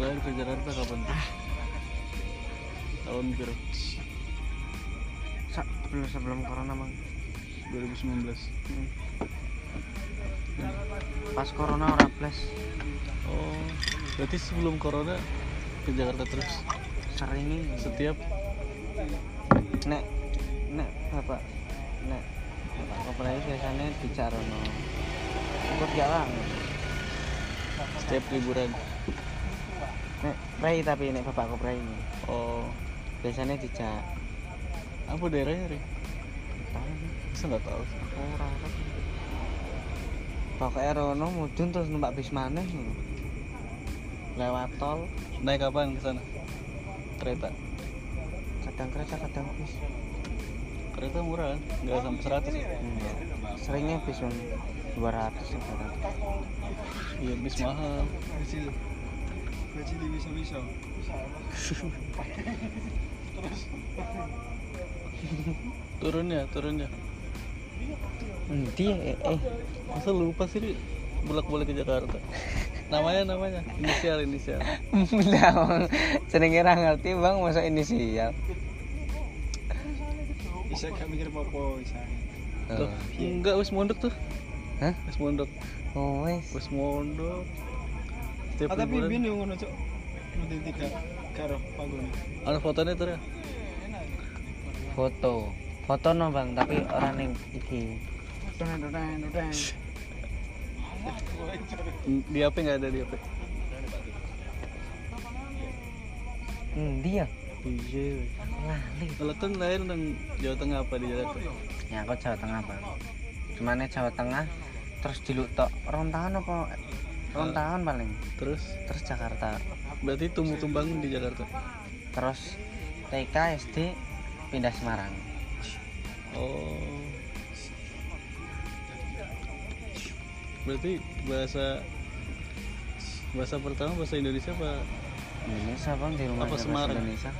terakhir ke Jakarta kapan tuh? tahun kira Sa- sebelum sebelum corona mang 2019 Hmm. pas corona ora plus. Oh berarti sebelum corona ke Jakarta terus? Sering setiap? Nek nek bapak nek bapak koperasi biasanya di Carono ikut jalan. Setiap liburan prei tapi nek bapak koperasi ini. Oh. Biasanya dijak. Apa daerahnya Ri? tahu. Masa nggak tahu. Ora pokoknya Rono mudun terus numpak bis maneh ngono. lewat tol. Naik kapan ke sana? Kereta? Kadang kereta kadang bis. Kereta murah kan? Nggak sampai 100 ya? Hmm. seringnya bis bang 200 200 iya bis mahal kecil kecil bisa bisa turunnya turunnya Endi eh, eh. masa lupa sih Ri? bolak-balik ke Jakarta namanya namanya inisial inisial Lah, jenenge ra ngerti Bang masuk inisial. bisa gak mikir apa bisa Tuh, enggak wis mondok tuh Hah? wis mondok Oh, wes. wis mondok setiap ah tapi liburan. bin yang ngono cok nanti tiga karo panggung ada fotonya tuh ya? Foto. Foto no Bang, tapi orang ning iki. di HP nggak ada di HP Endi ya? iya kalau kan lahir nang Jawa Tengah apa di Jakarta? Ya aku Jawa Tengah, Bang. Cumane Jawa Tengah terus diluk tok. Rong tahun apa rong tahun paling. terus? Terus Jakarta. Berarti tumbuh kembang di Jakarta? Terus TK SD pindah Semarang. Oh. Berarti bahasa bahasa pertama bahasa Indonesia apa? Indonesia bang di rumah Apa Semarang? Indonesia.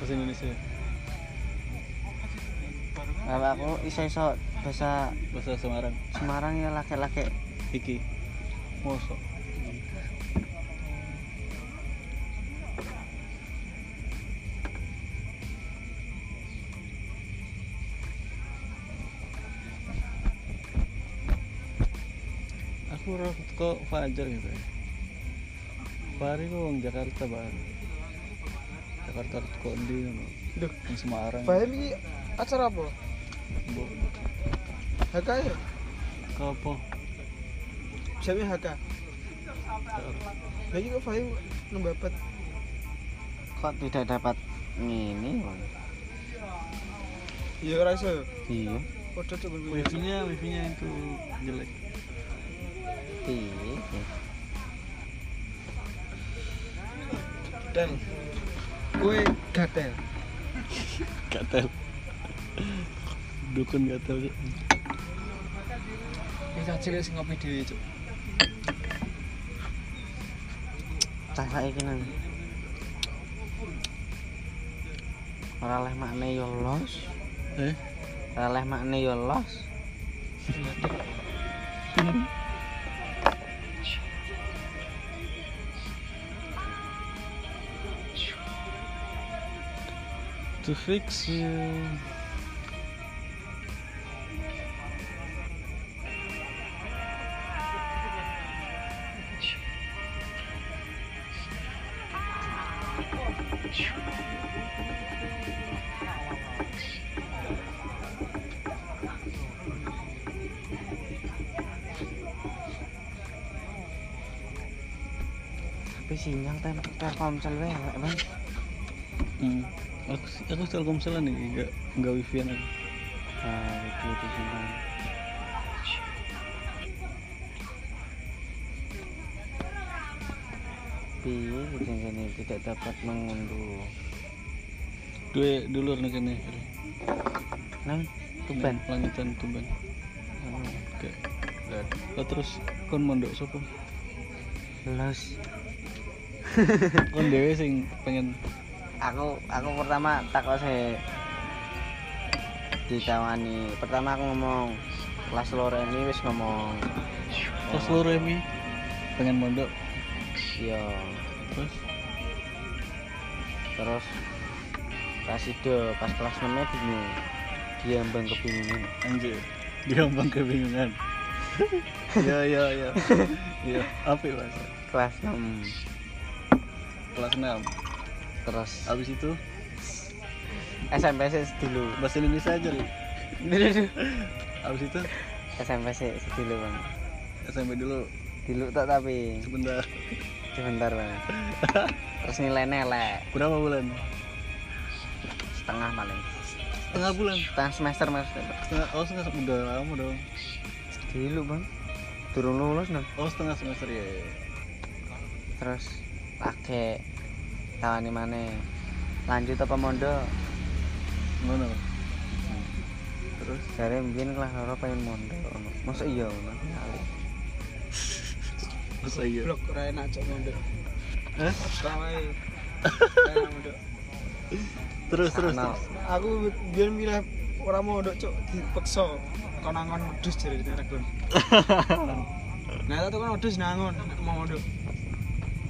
Bahasa Indonesia. Kalau aku iso iso bahasa bahasa Semarang. Semarang ya laki-laki. Iki mosok aku roh kok Fajar gitu ya. Fahri kok wong Jakarta baru Jakarta kok di Duh. Semarang. Bayam ini acara apa? Mbok, HK ya? Siapa HK? Lagi kok Fahim nembapat kok tidak dapat ini bang Ya ora iso. iya Podo coba gue. wifi-nya wifi-nya itu jelek iya Dan gue gatel. gatel dukun gatel Kita cilik sing ngopi dhewe, Cuk. Cah saiki nang. Ora leh makne yo los. Eh? Ora leh makne yo los. To fix you telkomsel wae elek, bang. Hmm. aku aku telkomsel nih enggak enggak wifi an aku. Ah itu itu sinyal piye ini tidak dapat mengunduh. Dua dulur nih kene. Nang tuban langitan tuban oke. Lah, terus kon mondok sopo los kon dewe sing pengen aku aku pertama takut saya ditawani pertama aku ngomong kelas loro ini wis ngomong pas seluruh emi pengen mondok yo terus terus pas itu pas kelas 6 nya bingung dia mbang kebingungan Anjir. Dia bang kebingungan. Iya iya iya. Iya. Apa ya, Mas? kelas 6 Kelas 6. terus Habis itu SMP dulu bahasa Indonesia aja lu. dulu Habis itu SMP sih dulu bang SMP dulu dulu tak tapi sebentar. sebentar bang terus nilainya elek Berapa bulan? setengah paling Setengah bulan. setengah semester mas Setengah, oh setengah udah lama dong. dulu bang turun lulus no Oh setengah semester ya. ya. terus pakai tawani mana lanjut apa mondok Mana? Terus dari mungkin kelas loro pengen mondok ono. masa iya ono Kali. masa iya? blok ora enak cok enak mondok Terus terus. Terus. aku biar milih orang mondok cok dipaksa kau nangon wedus jadi di regon nah itu kan wedus nangon mau mondok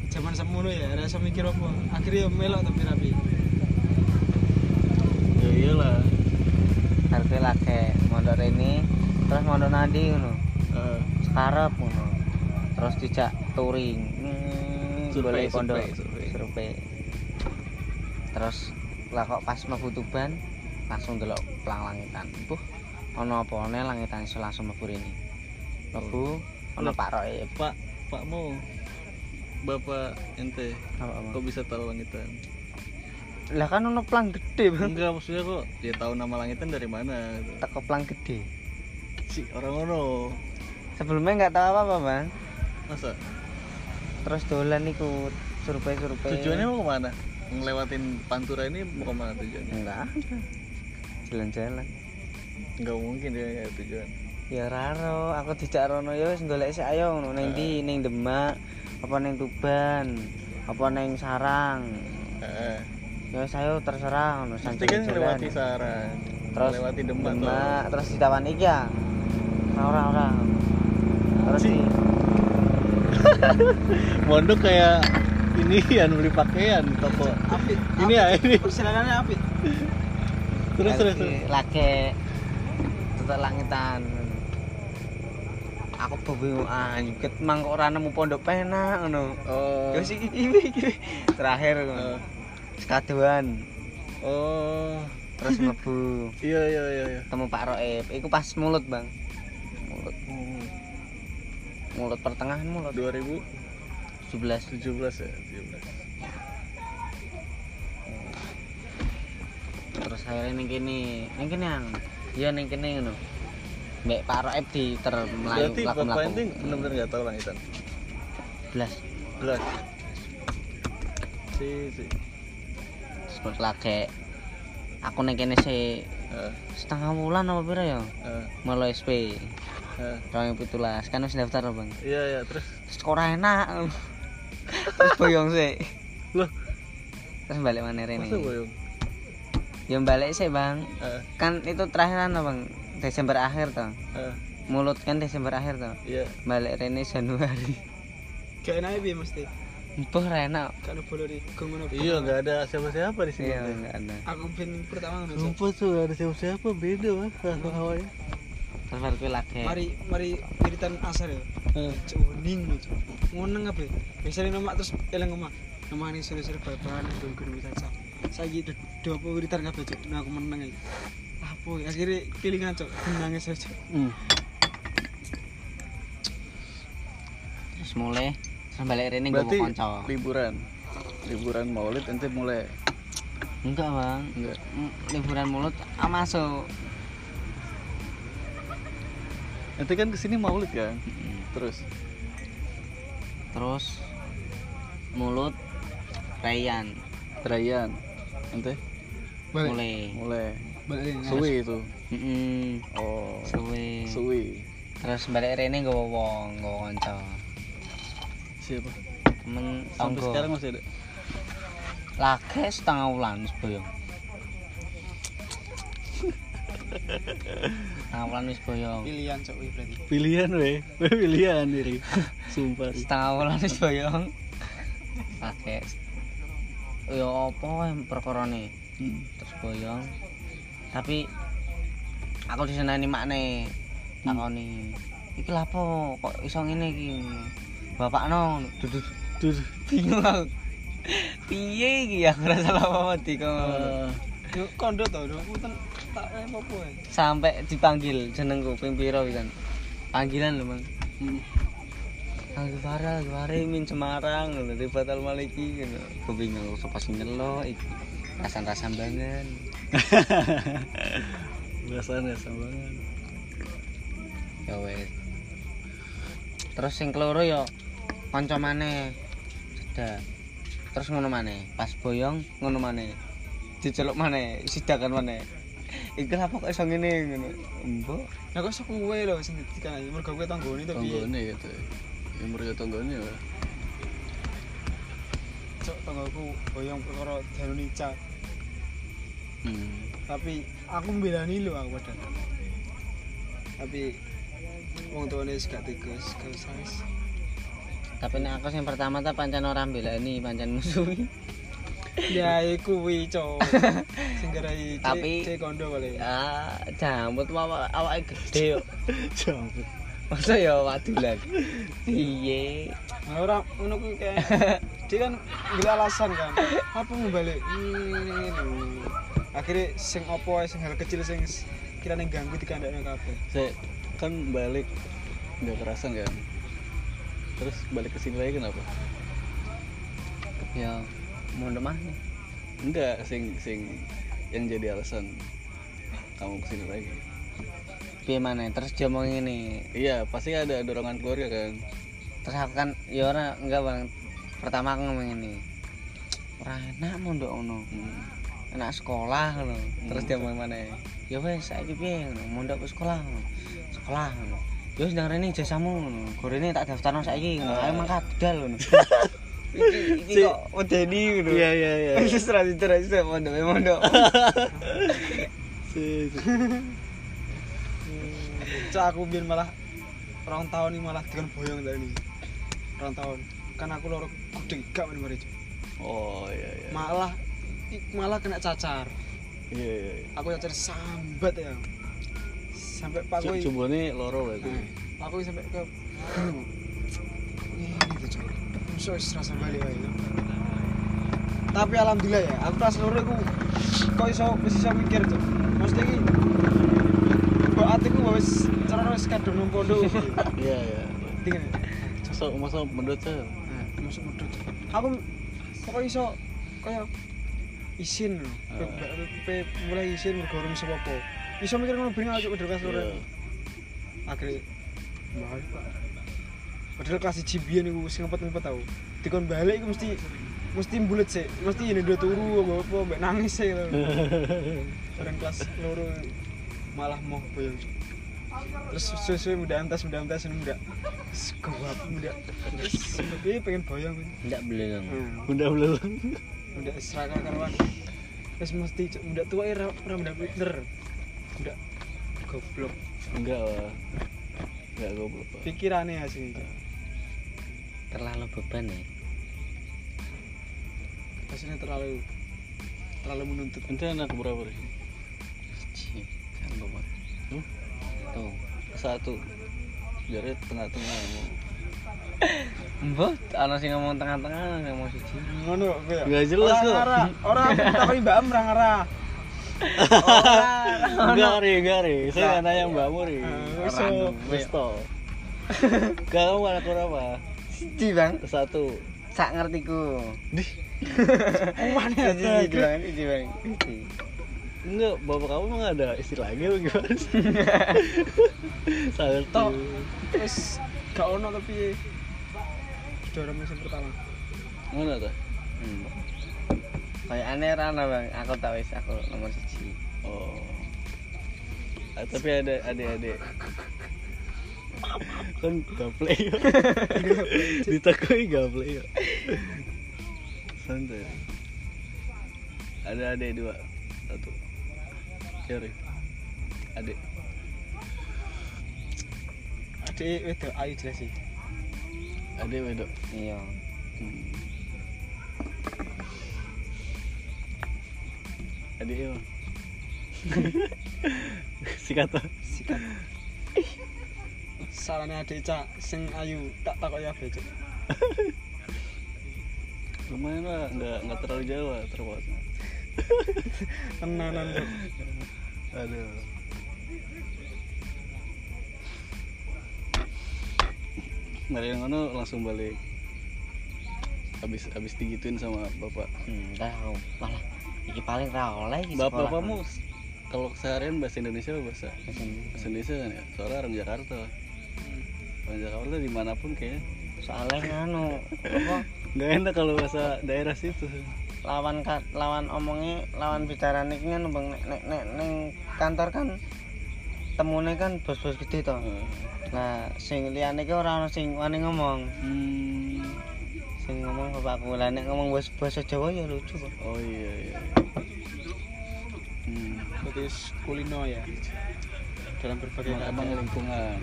zaman semono ya rasa mikir apa. Akhirnya ya melok tapi rapi. Ya iyalah. Harga lagi mondok ini terus mondok nadi ngono. Eh, sekarap ngono. Terus dijak touring. Hmm, Survei, boleh pondok. survei, survei. terus lah kok pas mlebu Tuban langsung delok pelang langitan. Buh ono apa langitan iso langsung mlebu ini mlebu ono Loh. Pak Roy. Pak, Pak Mo. Bapak ente apa apa kok bisa tahu langitan? lah kan ono pelang gede bang Enggak maksudnya kok dia tahu nama langitan dari mana gitu. teko pelang gede Si orang ono. sebelumnya nggak tahu apa apa bang Masa? terus dolan ikut survei survei Tujuannya mau ke mana? Ngelewatin pantura ini mau ke mana tujuannya? enggak jalan-jalan Enggak mungkin dia kayak tujuan. ya raro aku dijak rono ya wis golek sik ayo ngono ning ndi ning Demak apa ning Tuban apa ning Sarang Heeh. ya wis ayo terserah ngono kan ngelewati Sarang. terus Lewati Demak. Demak terus ditawan iki ya ora ora terus Si. di Mondok kayak ini yang beli pakaian di toko. api Ini ya ini. persilangannya api Terus terus. lagi terus. lagi tutup langitan aku bingung anjir mang kok ora nemu pondok penak ngono. Oh. ya iki iki. Terakhir ngono. Eh, sekaduan Oh. terus mlebu. Iya iya iya iya. temu Pak Roib. Iku pas mulut bang. Mulut. Hmm, mulut pertengahan mulut. 2017 17 ya, 17. terus akhirnya ning kene. Ning kene yang iya ning kene ngono mbek Pak Roib di ter melayu Berarti mlaku ente benar-benar nggak tahu langitan. belas. Belas. Si si. terus lagi aku ning kene sih Eh, setengah bulan apa pira ya? Eh, melo SP eh. tahun pitulas. Kan wis daftar bang. Iya iya terus. terus ora enak. Terus boyong sih Loh, terus balik mana masa Rene boyong? ya balik sih bang. Eh, kan itu terakhir apa bang Desember akhir toh. Eh, mulut kan Desember akhir toh. Iya. balik Rene Januari. Gak enak ya mesti? Mbah ora enak. Kalau boleh di Iya nggak ada siapa-siapa di sini. iya enggak ada. Aku ben pertama ngono Cok. Sumpah tuh nggak ada siapa-siapa beda mas. Awalnya. terus baru kuwi lagi. Mari mari wiritan asar ya. Eh, cuning cok ngoneng apa ya? biasanya nama terus elang omah. Nama ini sore-sore gue gue bisa saya gitu dua puluh wiritan kabeh cok nah aku menang ya apa ya? akhirnya kelingan cok nangis aja. Hmm. terus mulai balik Rene gue Berarti mau konco liburan, liburan Maulid ente mulai? Enggak bang. Enggak. Mm, liburan mulut ah masuk. Ente kan ke sini Maulid kan, Mm. terus? Terus mulut Rayan Trayan, ente? Balik mulai. Mulai suwi itu. Mm-mm. Oh, suwe suwi. terus balik Rene gue wong gue konco Siapa? temen Sampai sekarang masih ada. lagi setengah bulan boyong setengah bulan wis boyong pilihan cok berarti Pilihan weh, weh pilihan diri. Sumpah. Setengah bulan wis boyong lagi ya apa wae perkarane Hmm. terus boyong tapi aku disenani makne takoni iki lha apa kok iso ngene iki bapak no duduk Duh. bingung aku piye iki aku rasa apa mati kok Ah, Yo kondo to, yo punten tak ya. sampai dipanggil jenengku ping piro iki kan panggilan lho Mang hmm. Lagi parah, lagi parah min Semarang ngono di Batal Maliki ngono. Aku bingung sapa sing nyelo iki. Rasan-rasan banget. Biasanya sambangan. Ya wes. Terus sing keloro ya kanca maneh. Seda. Terus ngono maneh, pas boyong ngono maneh. Diceluk maneh, sidakan maneh. Iku apa kok iso ngene ngono. Mbok, Lah kok sok kowe lho sing ditikan aja mergo kowe tanggone to piye? Tonggone gitu. Yang mereka tonggone ya. Cok tanggoku boyong perkara dalune Ica. Hmm. Tapi aku mbelani lho aku padahal. Tapi wong tuane gak tegas, gak tapi nek aku sing pertama ta pancen ora mbelani, pancen musuhi. Ya iku kuwi cok. Sing gerai Tapi- cek kondo kali. Ah, jambut mau awake gede yo. Campur. Masa ya wadulan. Piye? Nah, ora ngono kuwi kayak dia kan gila alasan kan. Apa mau balik? Ini. Akhirnya sing opo ae, sing hal kecil sing kirane ganggu dikandakne kabeh. Saya kan balik nggak kerasan kan. Terus balik ke sini lagi kenapa? Ya mau demah nih. Enggak, sing sing yang jadi alasan kamu ke sini lagi. Piye mana? Terus dia mau ngene. Iya, pasti ada dorongan keluarga kan. Terus aku kan ya ora enggak Bang. Pertama aku ngomong ini. Ora enak mondok ngono. Hmm. Enak sekolah ngono. Terus dia mau mana? Ya wes saiki piye ngono, mondok sekolah ngono. Sekolah ngono. Ya wis nang rene jasamu ngono. Gorene tak daftarno saiki ngono. Ayo mangkat budal ngono. Iki kok medeni ngono. Iya, iya, iya. Wis ra terus mondok mondok. Cak aku biar malah orang tahun ini malah dengan boyong dari ini. Orang tahun. Kan aku loro gede gak mari. Cok. Oh, iya, iya. Malah malah kena cacar. Iya, iya. iya. Aku cacar sambat ya. Sampai Pak Koi. Nih loro berarti. Nah, Pak Koi sampai ke ini wis rasa balik wae. Cok. Tapi alhamdulillah ya, aku pas loro aku kok iso iso mikir tuh. Maksudnya iki Mbak atiku wis cara wis kadung nang pondok. Iya, iya. Tinggal. Masa masa mendot saya. Nah, masuk medhot. Aku kok iso kaya isin. Ah. Pe- mulai isin mergo iso apa. Iso mikir ngono ben aja medhot kelas loro. Iya. Akhirnya balik Pak. Padahal kelas 1 biyen iku wis ngempet-ngempet tau. Dikon balik iku mesti mesti bulet sih, mesti ini udah turu apa apa mbak nangis sih lho. Orang kelas loro malah mau boyong. Terus sesuai mudah antas mudah antas muda. Sekewap muda. Terus tapi pengen boyong. Ndak belum. Hmm. Udah belum. Muda seraka karuan. Terus mesti muda tua ora ora muda pinter. Muda goblok. Enggak lah. Enggak goblok. Pikirannya asli. Cuk. Terlalu beban ya. Aslinya terlalu terlalu menuntut. Ente anak berapa? Cih, kan? Tuh. Satu. Jadi tengah-tengah mau. Mbah, ana sing ngomong tengah-tengah, ana sing ngomong siji. Ngono kowe ya. Nggak jelas kok. Ora aku takoni Mbak Am ora ngarah. Enggak ri, enggak ri. Saya nanya mbakmu ri. Eh, wis, wis toh. Kamu anak berapa? Siji, Bang. Satu. Sak ngertiku. Mana Siji, ada? siji, Bang. Siji, Bang. Enggak, bapak kamu emang ada istilahnya apa gimana sih? Sangat Tok. Wis gak ono tapi juara musim pertama. Mana tuh? Hmm. Kayak aneh rana, Bang. Aku tak wis aku nomor siji. Oh. Ah, tapi ada adik-adik. kan gaple ya. Ditakoi gaple ya. Santai. Ada adik dua. Satu. Cari. Adik. Adik wedok ayu jelas sih. Adik wedok. Iya. Hmm. adik mah. Sikat tuh. sikat salahnya adik cak sing ayu tak takut ya becek Lumayan lah, nggak nggak terlalu jauh lah terpotong. tenanan cok Aduh. Dari yang mana langsung balik. Habis habis digituin sama bapak. Hmm, tahu. Malah iki paling ra oleh Bapak bapakmu kalau seharian bahasa Indonesia apa bahasa Bahasa Indonesia. bahasa Indonesia kan ya? Soalnya orang Jakarta. Orang Jakarta di mana pun kayaknya Soalnya nganu apa nggak enak kalau bahasa daerah situ. lawan lawan omongnya lawan bicara nih kan bang nek nek nek neng kantor kan temune kan bos-bos gede toh. Heeh. Nah, sing liyane ki ora ono sing wani ngomong. Hmm. Sing ngomong bapakku lah nek ngomong bahasa bahasa Jawa ya lucu kok. Oh iya iya. Hmm. berarti kulino ya dalam berbagai keadaan lingkungan.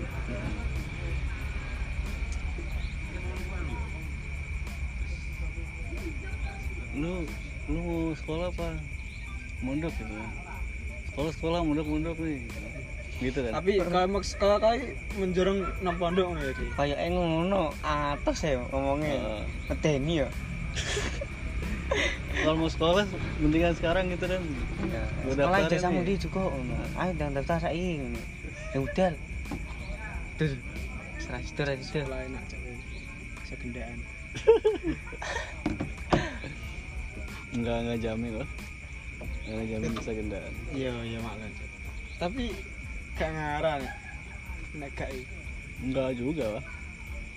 Lu lu mau sekolah apa? Mondok gitu. ya? Sekolah sekolah mondok mondok nih. Gitu kan? tapi kalau mau sekolah kali menjorong nang pondok ngono ya? Kayak ngono atas ya ngomongnya. Medeni ya. Kalau mau sekolah mendingan sekarang gitu kan. Ya, sekolah ijazah nih. mundi juga ngono. Ayo ndang daftar saiki ngono. Ya udah. Dur. Serah sidur aja sidur. sekolah enak bisa gendaan Enggak enggak jamin loh. Enggak jamin bisa gendaan. iya iya maklum tapi gak ngarang nek gak Enggak juga lah.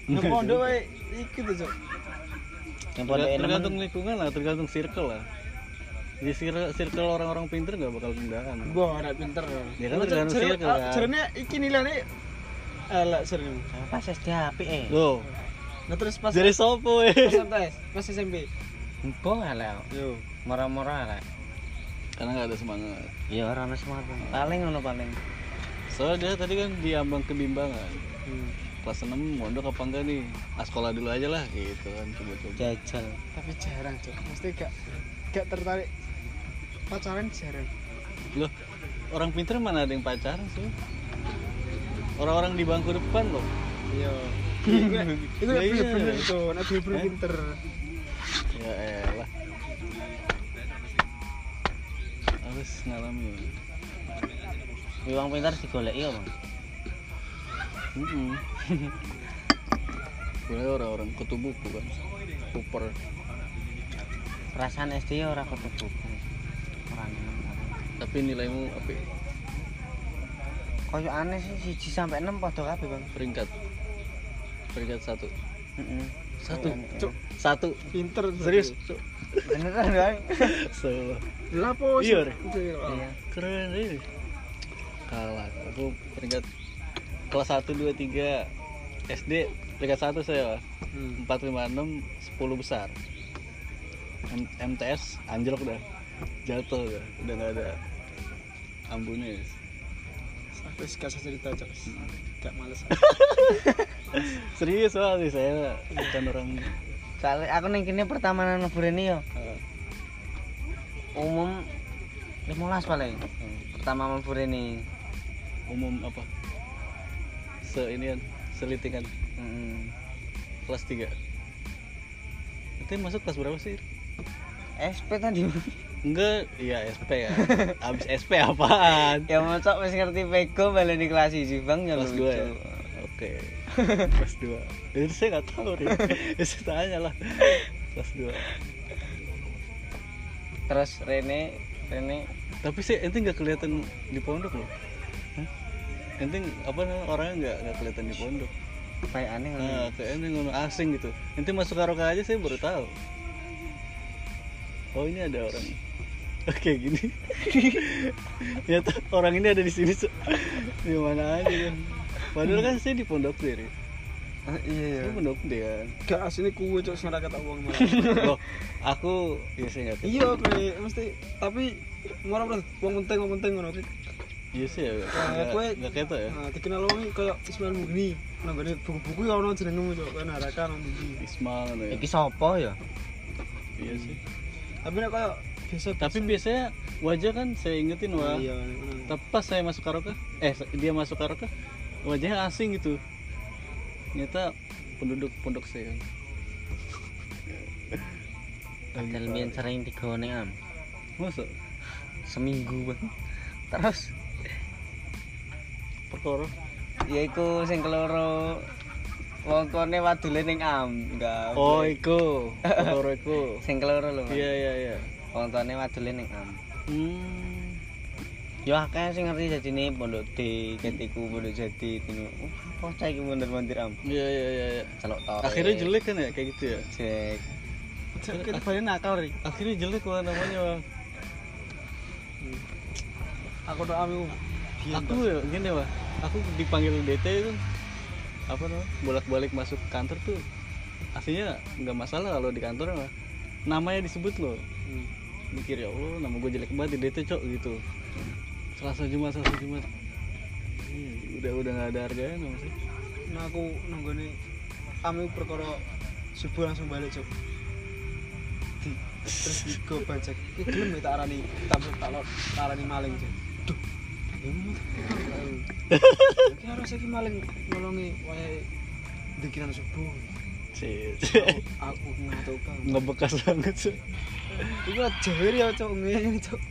nang pondok wae iki tuh cok Yang pondok enem tergantung lingkungan lah, tergantung circle lah. Di circle, circle orang-orang pinter nggak bakal gendaan. gua anak pinter Ya kan tergantung circle, kan. jarene iki nilainya elek sering pas SD apik eh. Loh, nah terus pas jadi sopo eh. pas MTS pas SMP Empo elek. yo Murah-murah elek. Karena nggak ada semangat. Ya ora ono semangat. Paling ngono paling. Soalnya dia tadi kan di ambang kebimbangan. hmm. Kelas 6 mondok apa enggak nih? Ah sekolah dulu aja lah gitu kan coba-coba. Jajal. tapi jarang cok mesti gak gak tertarik pacaran jarang Loh, orang pinter mana ada yang pacaran sih? Orang-orang di bangku depan loh. iya itu itu Lah iya. bener tuh nek bener Eh? pinter Ya elah. Harus ngalamin. Wong pintar digoleki ya, Bang. Boleh orang-orang kutu buku kan. Super. Perasaan SD ya ora kutu buku. Ora nemen. Tapi nilaimu apa? ya? Kayak aneh sih 1 sampai 6 padha kabeh, Bang. Peringkat. Peringkat satu. Heeh. Satu. Cuk. Satu. pinter Serius? Beneran, Bang. So, lapo Iya, Re. Iya. Kalah. Aku peringkat kelas 1 2 3 SD peringkat satu saya. Hmm. 4 5 6 10 besar. M- MTS anjlok dah. Jatuh dah. Udah nggak ada ambunnya. Aku gak usah cerita cok gak males Serius soalnya sih saya bukan orang Soalnya aku ning kene pertama nang ini yo. eh, Umum 15 paling. eh, Pertama mabur ini. Umum apa? Se ini kan selitingan Heeh. kelas 3 Itu masuk kelas berapa sih? SP tadi. Enggak, iya SP ya. Abis SP apaan? ya mosok wis ngerti pego baleni kelas 1 Bang ya Kelas. 2 ya? Oke. Kelas 2. Itu saya nggak tahu nih. Ya, saya tanya lah. Kelas 2. Terus Rene Rene Tapi sih ente nggak kelihatan di pondok loh. Ente apa namanya orangnya nggak nggak kelihatan di pondok. kayak aneh. Nah, kayak ente ngono asing gitu. Ente masuk karaoke aja saya baru tahu. Oh ini ada orang. Oke gini. Ternyata orang ini ada di sini. Di mana aja kan. Padahal kan saya di pondok sendiri. iya Saya pondok dia kan. gak asini kuwe cok sing kata wong malah Loh, aku ya saya nggak tahu. iya mesti tapi ngora wong penting wong penting ngono Iya sih ya. Nah, Nggak kue- nggak keto ya. nah dikenal wong iki koyo Ismail Mugni nang gone buku-buku ya ono jenengmu cok kowe narakan nang ndi Ismail ngono ya. Iki sapa ya? Iya sih. tapi nek koyo biasa Tapi biasanya wajah kan saya ingetin wah. iya Tapi pas saya masuk karaoke, eh dia masuk karaoke, wajahnya asing gitu. Ternyata penduduk pondok saya. Padahal biyen sering digone am. Masa? Seminggu bang. Terus Perkara. ya iku sing keloro wong kone wadule ning am. Enggak. Oh, iku. Perkara iku. sing keloro lho. Iya, iya, iya. Wong tuane wadule ning am. Hmm. Yo akeh sing ngerti jadine pondok D, ketiku pondok jadi. Oh, apa cah iki mundur-mundur am. Iya, iya, iya, iya. Celok tore. Akhirnya jelek kan ya kayak gitu ya? Cek. kita paling nakal ri Akhirnya jelek wah namanya aku doa aku Aku ya gini wah. Aku dipanggil DT itu apa namanya bolak-balik masuk kantor tuh aslinya nggak masalah kalau di kantor mah namanya disebut loh. Mikir ya Allah nama gue jelek banget di DT cok gitu. Selasa Jumat Selasa Jumat. Iya, udah udah nggak ada harganya dong sih nah aku nunggone kami perkara subuh langsung balik cok. Terus bajak. Gelem ya tak arani tak tak arani maling cok. Duh iki harus iki maling nolongi wayahe dikiran subuh sih aku, aku ngantuk kan nggak bekas banget sih Iku jawir ya cok ngene cok.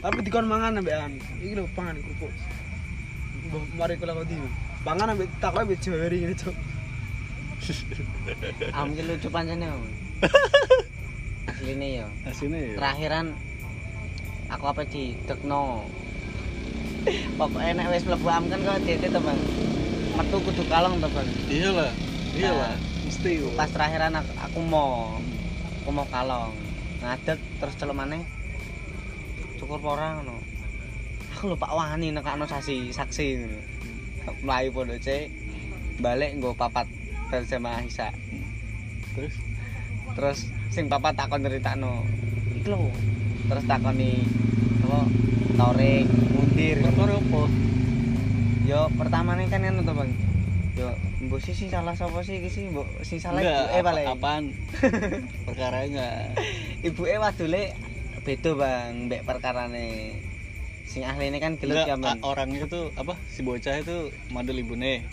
Tapi dikon mangan ambekan. Iki lho pangan kerupuk. Mbah mari kula kok. Pangan ambek takoke ambek jawir ngene cok. Am ki lucu pancene. Om. Asline yo. aslinya ya Terakhiran aku apa di tekno. Pokoknya nek wis mlebu am kan kok DT to, Bang. Metu kudu kalong to, Bang. iyalah iyalah mesti kok. Pas terakhiran aku, aku mau aku mau kalong. Ngadeg terus celuk maneh. Cukur ora ngono. Aku lupa wani nekakno saksi ngono. Mlayu pondok C balik nggo papat berjamaah Isya. terus terus sing papa takon ceritakno iki lho terus takoni apa torik mundir. Perkara apa? Yo pertamane kan ngono to bang. Yo mbok sih sih salah sapa sih iki sih? Mbok sing salah Enggak, ibuke paling apaan? Perkaranya ibuke wadule beda bang mbek perkarane. Sing ahline kan gelut ya Enggak, bang orangnya tuh apa si bocah itu madul ibune.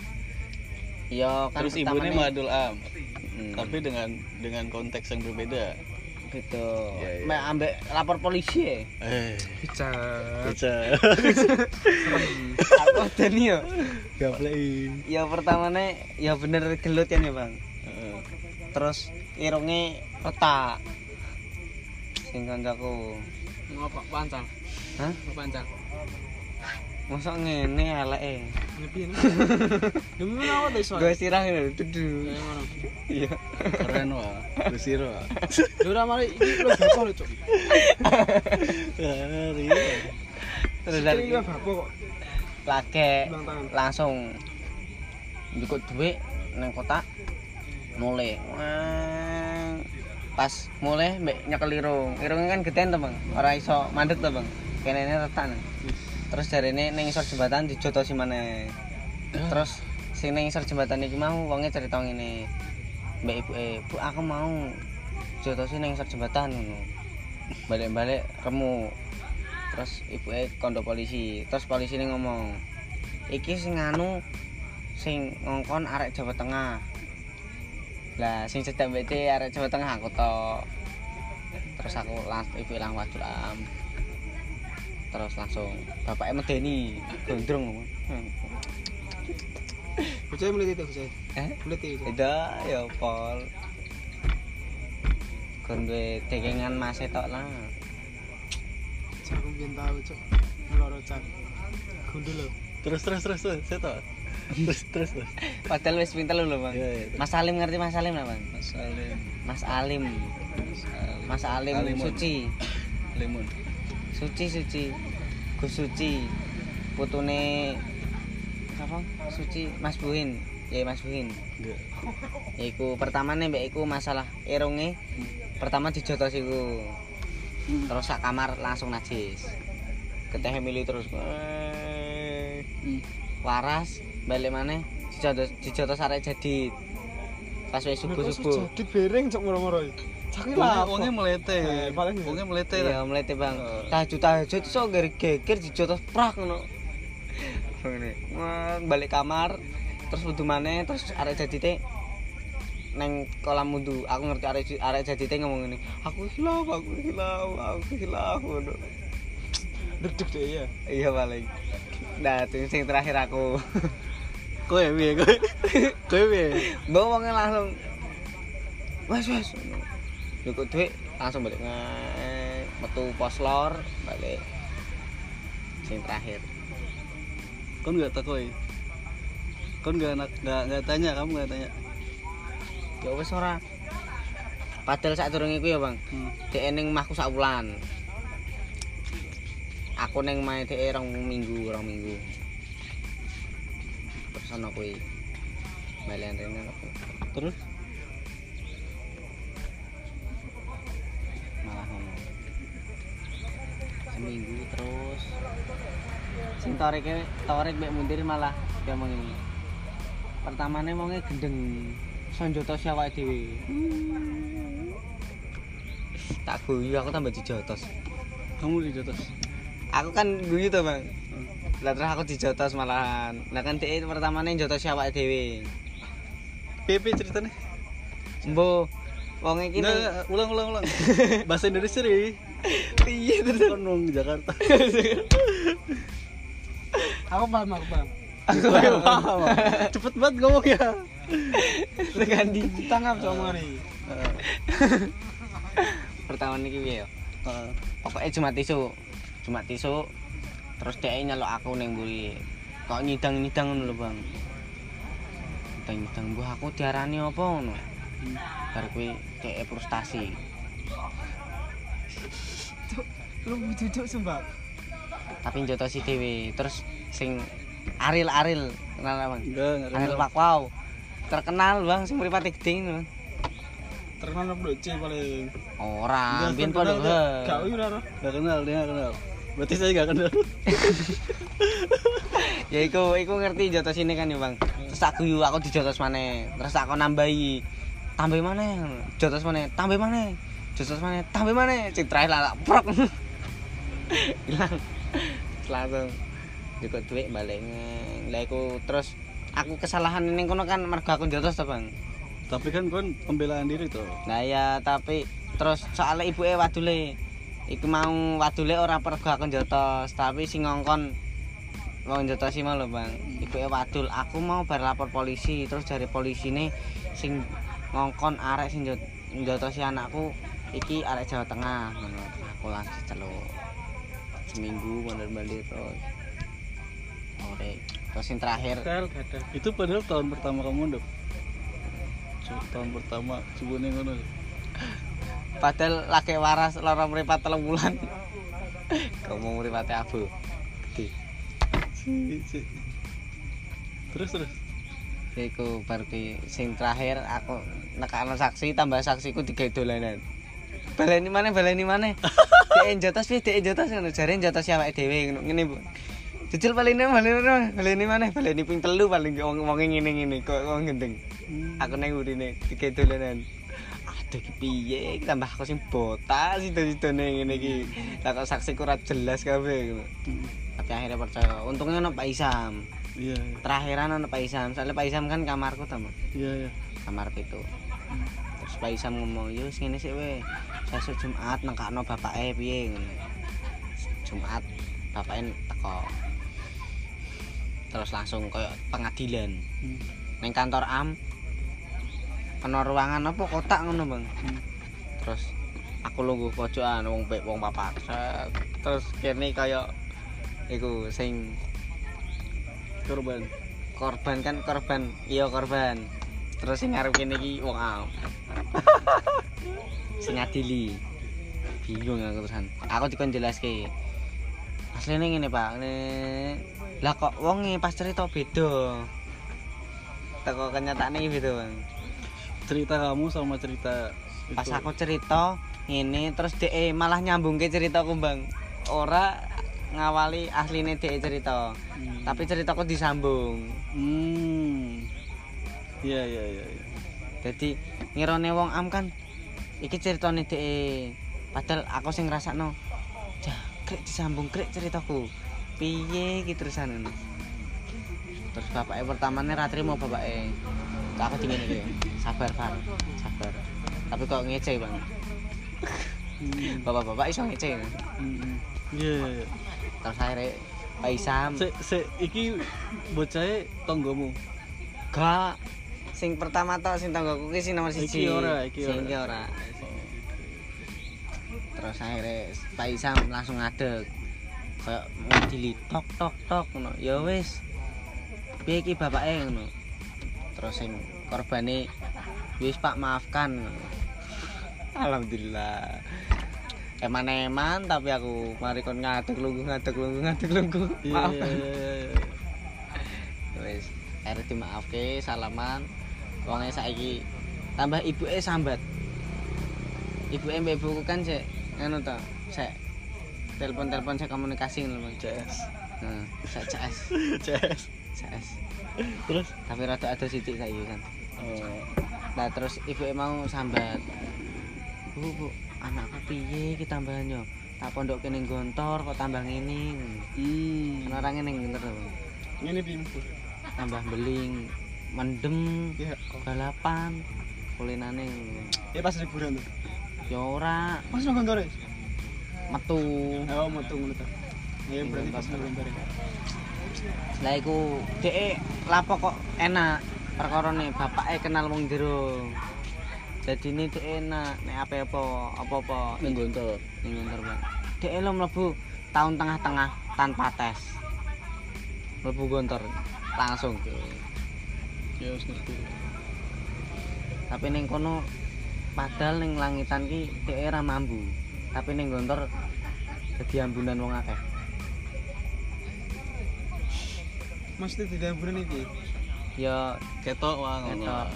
Yo kan terus pertamane- madul am. Hmm, tapi dengan dengan konteks yang berbeda beda Iya, iya. mek ambek lapor polisi ya? Eh. Bisa. baca aku deni yo. Gaplek ya pertamane ya bener gelut kan ya bang? Heeh. terus irunge retak. Sing kancaku Ngapa pancang? hah? Pancang. Mosok ngene eleke Ngepi ini. Demi apa tuh iso? gue sirah ngene dudu. Iya. Keren wah Lusiro wah Lho ora mari iki lho bapak lho cok. hari terus Iki dari lho bapak kok. tangan. langsung. Njukuk duit nang kotak mulai pas mulai mbek nyekel irung. Irungnya kan gedean tuh bang. Ora iso mandek tuh bang. Kene retak nih. Terus dari ini neng isor jembatan dijotosi mana terus sing neng isor jembatan iki mau wonge cerita ngene. Mbak ibu eh bu aku mau jotosi neng isor jembatan ngono. Balik-balik remu. Terus ibu eh kondo polisi. Terus polisi ini ngomong iki sing anu sing ngongkon arek Jawa Tengah. Lah sing cedak BC arek Jawa Tengah aku tok. Terus aku langsung ibu ilang wadul am terus langsung bapaknya medeni gondrong ngomong Bocah melihat itu bocah. eh Melihat itu. beda ya pol kon duwe tekengan mas tok lah aku biyen tahu cok. Meloro cak. Gundul lho. terus terus terus terus saya tahu terus terus terus padahal wis pinter lho bang Iya, iya. Mas Alim ngerti Mas Alim lah bang Mas Alim Mas Alim Mas Alim Alimun. Suci Limun Suci Suci. Gus Suci. Putune apa? Suci Mas Buhin. Ya Mas Buhin. Enggak Iku pertama nih mbak iku masalah irunge. Pertama dijotos iku. Terus sak kamar langsung najis. Keteh milih terus. Waras balik mana dijotos dijotos arek jadi pas wis subuh subuh Jadi bereng cok moro-moro. Wongnya lah wongnya melete. Eh, paling ya. Wongnya melete iya lah. melete bang Eh. tahajud tahajud iso geger geger dijotos prak Wah, balik kamar terus wudu maneh terus arek jadi teh neng kolam wudu aku ngerti arek arek jadi teh ngomong ngene aku hilaf aku hilaf aku hilaf ngono deg-deg deh ya iya paling nah itu sing terakhir aku Kowe piye kowe? Kowe piye? wongnya langsung wes wes cukup duit langsung balik nge metu pos lor balik. Sing terakhir. Kon enggak takoi. Kon enggak nak enggak enggak tanya, kamu enggak tanya. ya wes ora. Padahal saat durung iku ya bang. Hmm. dek ning mahku sak wulan aku neng main dek rong minggu rong minggu. Terus ana kuwi. Balen rene Terus seminggu terus sing toreke torek mek mundir malah dia ngomong ini pertamane wonge gendeng sonjoto si awake dhewe tak guyu aku tambah dijotos kamu di atas. aku kan guyu tuh bang lah terus aku dijotos malahan nah kan dia pertamane jotos si awake dhewe PP ceritanya? mbo wong iki ulang ulang ulang. Bahasa Indonesia deh. Piye terus Kon nong Jakarta. aku paham aku paham. Aku Paham. Cepet banget ngomong ya. tekan di tanggap sama nih pertama niki piye yo? Heeh. pokoknya cuma tisu cuma tisu terus dia nyelok aku neng buri kok nyidang nyidang lho bang? Nyidang nyidang bu aku diarani apa ngono? Bar kuwi dia frustasi lu duduk sumpah tapi jotos si dewi. Terus sing Aril Aril kenal apa bang? Enggak, enggak Aril. Pakwau. Terkenal bang sing mripate gede ngono terkenal apa C paling. Ora Enggak, mbiyen terkenal padha gak ora Enggak kenal, dia kenal. Berarti saya enggak kenal. ya iku iku ngerti jotos ini kan ya bang. Terus aku yu aku dijotos maneh. Terus aku nambahi tambah maneh. Jotos maneh tambah maneh. Jotos maneh tambah sing terakhir lah prok hilang. Langsung juga duit balik. Lah iku terus aku kesalahan ini kono kan mergo aku jotos to bang. Tapi kan kon pembelaan diri tuh. nah ya tapi terus soalnya ibu e wadule. Iku mau wadule ora pergo aku jotos tapi sing ngongkon wong jotos sih mau lho bang. Ibu e wadul aku mau bar lapor polisi terus dari polisi nih sing ngongkon arek sing jot- jotosi anakku iki arek Jawa Tengah. Ngono aku langsung celuk seminggu mondar-mandir terus ore terus yang terakhir Itu padahal tahun pertama kamu dok. Tahun pertama cibune ngono. padahal laki waras lara mripat telung bulan kamu mripate abu gede. Terus terus. iku berarti sing terakhir aku nekakno saksi tambah saksiku tiga dolanan baleni mana baleni mana dek jotos piye dek jotos? Ngono jare jotos awake dhewe ngono ngene Bu. Jujur baleni baleni mana baleni mana baleni ping telu paling wong wong ngene ngene kok wong gendeng. Aku nang urine tiga dolanan aduh iki piye? Iki tambah aku sing botas sida-sidane ngene iki. Lah kok saksiku ora jelas kabeh ngono. Tapi akhirnya percaya. Untungnya ono Pak Isam. Iya, iya. terakhiran ono Pak Isam. Soalnya Pak Isam kan kamarku tamu Iya, iya. kamar itu. Terus Pak Isam ngomong yo ngene sik we sesuk Jumat nengkakno bapake piye ngono. Jumat bapake teko. Terus langsung koyo pengadilan. Hmm. neng kantor am ana ruangan apa? Kotak ngono bang. Hmm. terus aku lungguh pojokan wong pek wong papat. Terus kene kaya iku sing Korban. korban kan korban iya korban. Terus sing ngarep kene iki wong am sing ngadili bingung aku terusan aku dikon jelaske asline ngene Pak ngene lah kok wonge pas cerita beda teko kenyataane beda Bang Cerita kamu sama cerita pas itu. aku cerita ngene terus dhek malah nyambungke ceritaku Bang ora ngawali asline dhek cerita Hmm. tapi ceritaku disambung Hmm. Iya, iya, iya, iya. jadi ngirone wong am kan iki ceritane dhek padahal aku sing ngrasakno jah krek disambung krek ceritaku. Piye iki terusan? Ngono terus bapaknya pertamanya ratri mau bapaknya aku dingin iki? Sabar Far sabar. Tapi kok ngece bang? Hmm. bapak-bapak iso ngece Hmm. Iya, iya, iya. terus akhirnya Pak Isam. Se, se, iki bocahnya tonggomu. gak sing pertama tok sing tanggoku ki sing nomor siji. Iki ora, iki sing ora. iki ora. Terus akhirnya Pak Isam langsung ngadeg. Kayak ngadili tok tok tok ngono. Ya wis. Piye iki bapake ngono? Terus sing korbane wis Pak maafkan. Ngono. alhamdulillah. Eman-eman tapi aku mari kon ngadeg lungguh ngadeg lungguh ngadeg lungguh. Iya, maaf. iya, iya. wis. Akhirnya dimaafke salaman wonge saiki tambah ibuke sambat ibuke mbek ibuku kan sik ngono to sik telepon-telepon saya komunikasi ngono. CS. Heeh, sik CS CS. CS Terus? tapi rada ada sithik saiki kan Oh. nah terus ibuke mau sambat bu bu anakku piye iki tambahan yo tak pondok kene gontor kok tambah ngene Hmm. kan orang ngene gontor to. Ini bimbu. tambah beling mendem Iya. balapan kulinane Ya pas liburan tuh. ya ora Pas kantor. metu Oh, mau tunggu tuh. Ya berarti pas nang kantor. lah iku dhek lapo kok enak perkara nih bapake kenal wong jero jadi ini dhek enak nek apa-apa apa-apa Nang gontor. ning ngontor Pak dhek lo mlebu tahun tengah-tengah tanpa tes mlebu gontor langsung Ya wis ngerti. tapi ning kono padahal ning langitan ki dhek ora mambu tapi ning gontor dadi ambunan wong akeh Mesti di liburan iki. ya Ketok wah ngono. ketok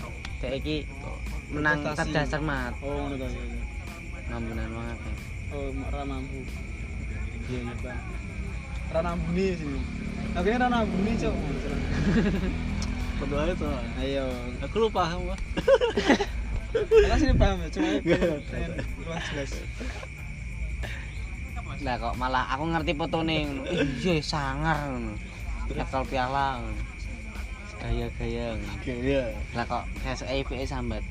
dhek iki menang cerdas cermat Oh, ngono to. ambunan wong akeh Oh, ra mampu. Iya, iya, Bang. Ra nambuni sini. Akhirnya ra nambuni, Cok. Berdoa itu. Ayo. Aku lu paham, Wah. Karena sini paham ya, cuma luas jelas. lah kok malah aku ngerti fotone ngono iya sangar ngono nyekel piala ngono gaya-gaya ngono. Iya. lah kok SE IPE sambat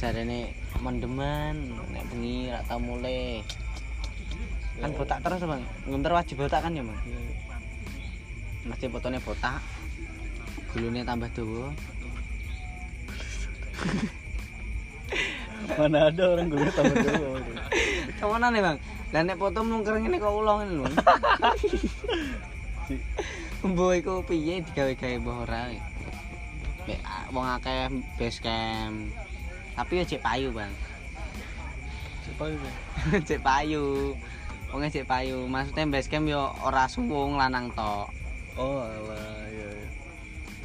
jarene mendeman nek bengi ra tau mulai kan botak terus bang ngunter wajib botak kan ya bang mesti fotone botak gulune tambah dawa Mana ada orang gue tambah dulu. Ke mana nih bang? Lah nek foto mungker ngene kok ulang ini. Si- Mbok iku piye digawe-gawe mbah ora. Mek a- wong akeh base camp. Tapi ya cek payu, Bang. Siapa itu? cek payu. Wonge cek payu. Maksudnya base camp yo ora suwung lanang tok. Oh, alah, iya,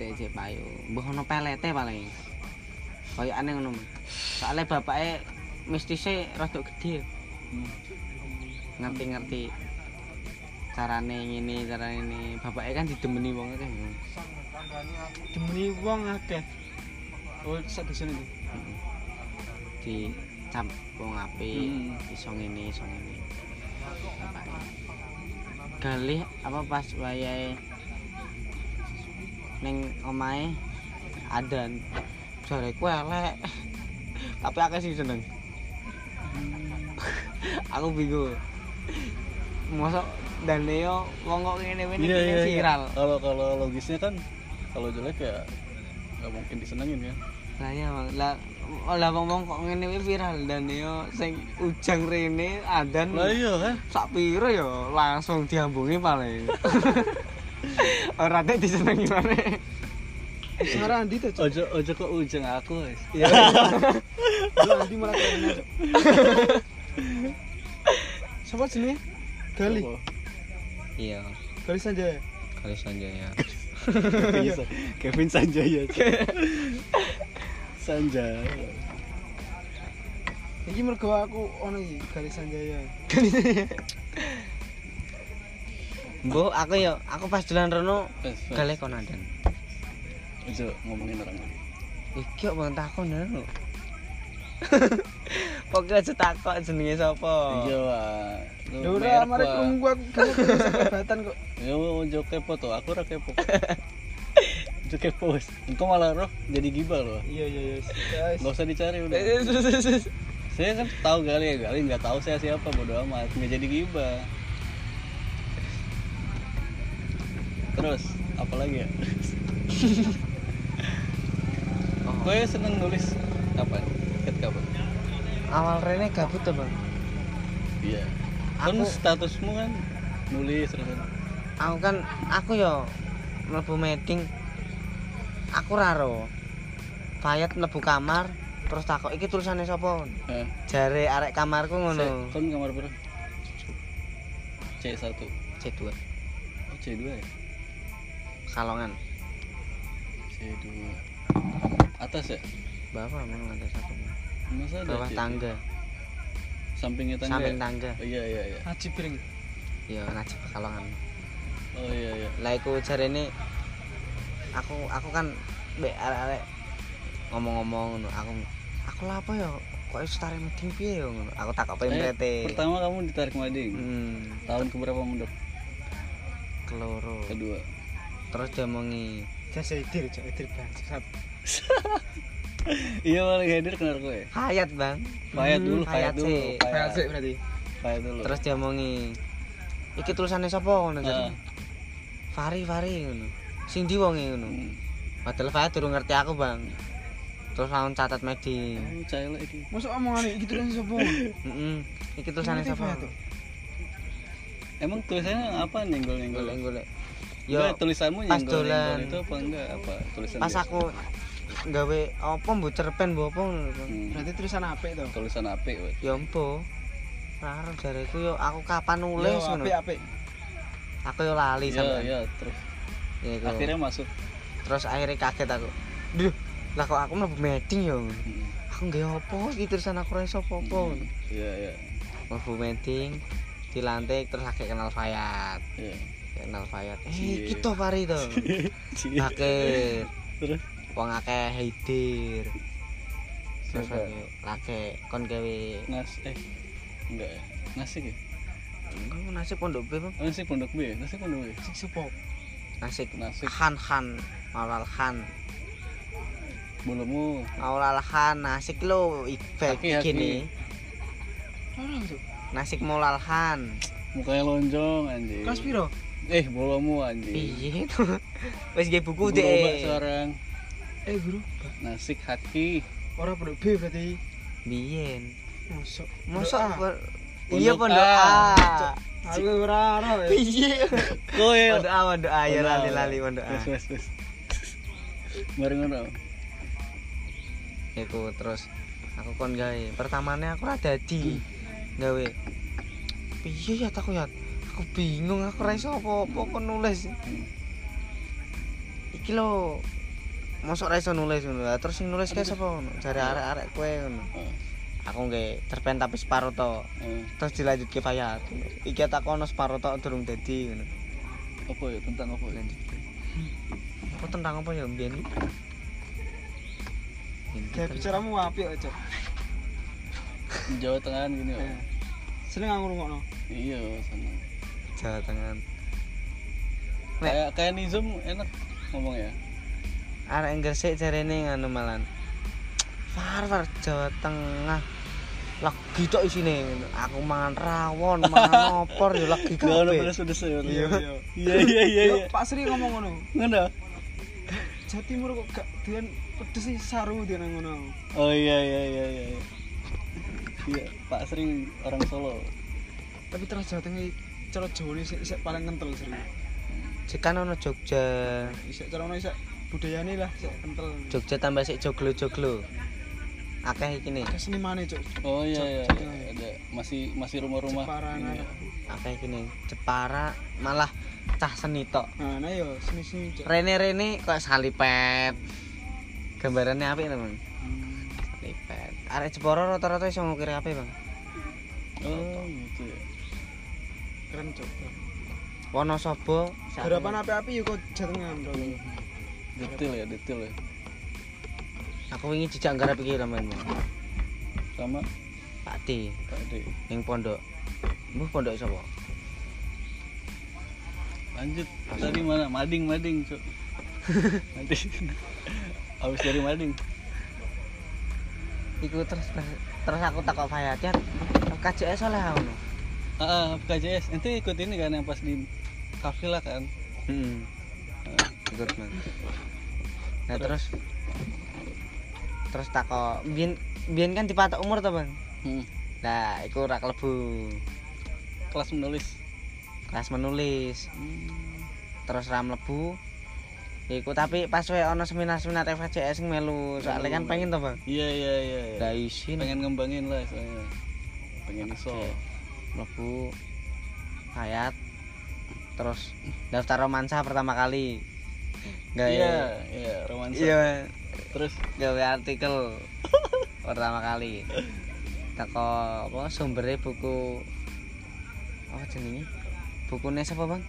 Cek cek payu. Mbah ono pelete paling. Kayak aneh ngono. Soale bapake mistisnya rada gede. Ngerti-ngerti carane ngene carane ini bapaknya kan didemeni wong akeh. Demeni wong akeh. Oh, sak itu. Heeh. di cap wong apik Hmm. iso ngene iso ngene galih apa pas wayahe ning omahe adan jare ku elek. Tapi akeh sing seneng. Aku bingung. Mosok dan Leo wong kok ngene ngene Iya, iya, iya. viral. Kalau kalau logisnya kan kalau jelek ya nggak mungkin disenengin ya. lah ya lah lah wong kok ngene iki viral. Dan yo sing ujang rene adan Lah iya kan. sak piro ya langsung diambungi paling ora teh disenengi maneh Sekarang Andi tuh. Ojo ojo kok ujung aku guys. Iya. Lu Andi malah Cok. Siapa sini? Gali. iya Gali saja. kali Sanjaya Kevin, Sa- Kevin Sanjaya. Sanjaya. Iki mergo aku ono iki Gali Sanjaya. Mbok aku ya aku pas jalan rono wes. gale kon adan Ojo ngomongin orang lain. iki kok bang takon ya lho Pokoke aja takok jenenge sapa. iya Wak. Lu Ya udah merek, mari krungu aku gak kebatan kok. Ya ojo kepo tuh, aku ora kepo. Ojo kepo wes. Engkau malah roh jadi gibah loh. Iya iya iya. Guys. Nggak usah dicari udah. Saya kan tahu kali ya kali nggak tahu saya siapa bodo amat nggak jadi gibah. Terus apa lagi ya? Oh. Gue seneng nulis kapan? Ket kapan? Awal Rene gabut tuh, Bang. Iya. Kan Aku- statusmu kan nulis terus. Aku kan aku yo mlebu meeting. Aku raro. Payet mlebu kamar terus takok iki tulisane sapa? Eh, Jare arek kamarku ngono. Kon kamar berapa? C1. C2 Oh, C2 ya? Kalongan. C2. Atas ya? Bawah memang ada satu. Masa ada Bawah C2? tangga, Sampingnya tangga. samping ya? tangga. Oh, iya iya iya. Haji piring. Iya, najib Kalongan. Oh iya iya. Lah iku jarene aku aku kan mbek arek-arek ngomong-ngomong ngono. Aku aku lah apa ya? Kok iso tarik meeting piye ya ngono. Aku takok Eh, pemrete. pertama kamu ditarik mading. Hmm, Tahun keberapa mundur? keloro. Kedua. Terus dia mongi Jasa idir, cok idir bangsat. iya paling hadir kenal gue. Hayat, Bang. Payat Hmm, dulu, Hayat dulu. sih. Kayak sih berarti. Payat dulu. Terus dia mongi iki tulisannya sapa ngono jarene. Fari Fari ngono. Sing ndi wonge ngono. Hmm. Padahal Fari durung ngerti aku, Bang. Terus langsung catat. Oh, caile iki. Masuk omongan iki tuh sapa? Heeh. Iki tulisannya? Fat? Emang tulisannya apa nenggol-nenggol? Golek-golek. Yo, Yo, tulisanmu pas dolan. itu apa enggak apa tulisan pas biasa? aku gawe apa mbok cerpen mbok apa. Hmm, Berarti tulisan apik to. tulisan apik wes. Ya empo. Raro jareku yo aku kapan nulis Yo, ngono. apik apik. Aku yo lali Iya sampean. iya terus Ya, akhirnya masuk. terus akhirnya kaget aku. Duh, lah kok aku mlebu meeting yo. Hmm, Aku nggawe apa iki tulisan aku ra iso apa-apa. hmm, Iya iya Mlebu meeting dilantik terus lagi kenal Fayat. iya. Kenal Fayat. Eh, kita Fari to. Akhir Terus wong akeh. Terus Siapa? kon gawe Nas eh enggak ya. Nasik ya? Enggak nasib pondok B, Bang. Nasik pondok B? Nasik pondok B. Sing supo. Nasik Khan Khan Maulal Khan bulumu. Maulal Khan Nasik lo ibek gini. Nasik Maulal Khan Mukanya lonjong anjing. Kelas piro? Eh, bolomu anjing. itu wis nggih buku Berubah deh sekarang. Eh, Guru. Nasik haki. Ora pondok B berarti. biyen Masuk. Pondok iya pondok A. Aku ora ora. ya. piye Kowe. pondok A pondok A ya lali lali pondok A Wes wes wes. Bareng ngono. iku terus aku kon gawe pertamane aku ora dadi gawe piye ya aku ya aku bingung aku ora iso apa-apa kon nulis Hmm. iki lho mosok ora iso nulis ngono Lah, terus sing nulis kae sapa ngono jare arek-arek kowe ngono Heeh. aku nggih cerpen tapi separo to terus dilanjutke Fayat iki tak ono separo to durung dadi ngono Apa ya tentang apa ya? apa tentang apa ya mbiyen? Kayak bicaramu apik kok, Cok. Jawa Tengah gini ya. Seneng aku ngrungokno. Iya, sana. Jawa Tengah. Kayak kayak Nizam enak ngomong ya. arek Gresik jarene ngono malan Far far Jawa Tengah lagi tok isine ngono. aku mangan rawon mangan opor ya lagi kabeh pedes pedes ya. Iya, iya. Iya iya iya. Iya. Pak Sri ngomong ngono. Ngono. Jawa Timur kok gak doyan pedes sih saru dia ngono. Oh iya iya iya iya. iya. Iya, Pak Sering orang Solo. Tapi terus Jawa Tengah cara Jawa ini sik sik paling kental sering. Jekan ono Jogja Isek cara ono isek budayane lah sik kental. Jogja tambah sik joglo-joglo akeh iki nih Kesenimane, Cok. Oh iya iya, Jogja. iya. ada masih masih rumah-rumah. Jepara, ini ya. akeh iki nih Jepara malah cah seni tok Nah, nah yo sini-sini, Cok. rene-rene kok salipet gambarannya apik to Bang Hmm. salipet arek Jepara rata-rata iso ngukir apik Bang Oh gitu ya. Keren, Cok. Wonosobo Harapan api-api yo kok Tengah, Bro. Detail ya, detail ya. aku ingin jejak garap iki teman sama. Pak D. Pak ning pondok. Mbuh pondok sapa? Lanjut. Tadi mana? Mading mading cok. Nanti. Habis dari mading. Iku terus terus aku takok Fayatian KJS oleh ngono ah KJS ente ikut ini kan yang pas di kafila kan. Heeh Ah, ikut man nah terus? terus? Takok biyen biyen kan dipatok umur to bang? Hmm. nah iku ora klebu kelas menulis. Kelas menulis. Hmm. terus ram lebu iku tapi pas we ono seminar-seminar sing melu. Soalnya kan pengen to bang? Iya iya iya iya. gak izin pengen ngembangin lah soalnya. Pengen iso. Oke. Mlebu hayat terus daftar romansa pertama kali. Gawe iya iya romansa. Iya. Terus? Gawe artikel pertama kali. Teko apa sumbernya buku apa jenenge? Bukunya siapa bang?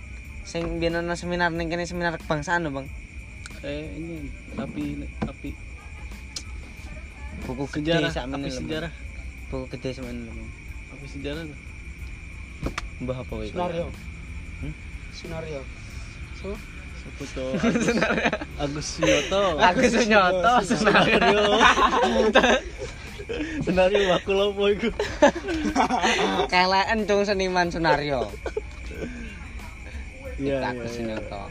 Sing biyen ana seminar ning kene seminar kebangsaan lho bang. Eh ini api api. Buku gede sejarah api lho, Bang. sejarah. Buku gede sakmene lho, Bang. api sejarah tuh mbah apa iku Sunario. Hmm? Sunario. So, tuh Agus. Suyoto Agus Sunyoto. Senario senario aku lopo iku. Kelean cung seniman Sunario iya iya, Agus iya. Sunyoto.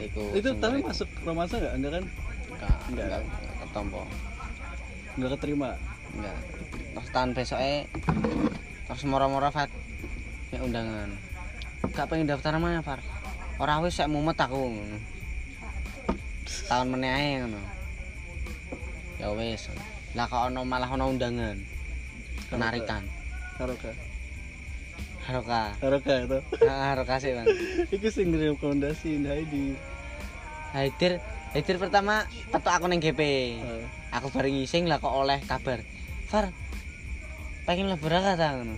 Iku itu tapi masuk romansa nggak? Enggak kan? Enggak Enggak. enggak enggak ketompo. Nggak keterima? Enggak. Terus tahun besoknya terus moro-moro Fat ya undangan gak pengen daftar mana Far? Orang wis saya mumet aku ngono. tahun meneh ae ngono. Ya wis. Lah kok ono malah ono undangan. Penarikan. Haroka haroka Haroka itu. Ah, haroka sih bang itu sing rekomendasi Heidi Haidir. Haidir pertama petok aku neng GP aku bareng ngising lah kok oleh kabar. Far pengen lebur ta ngono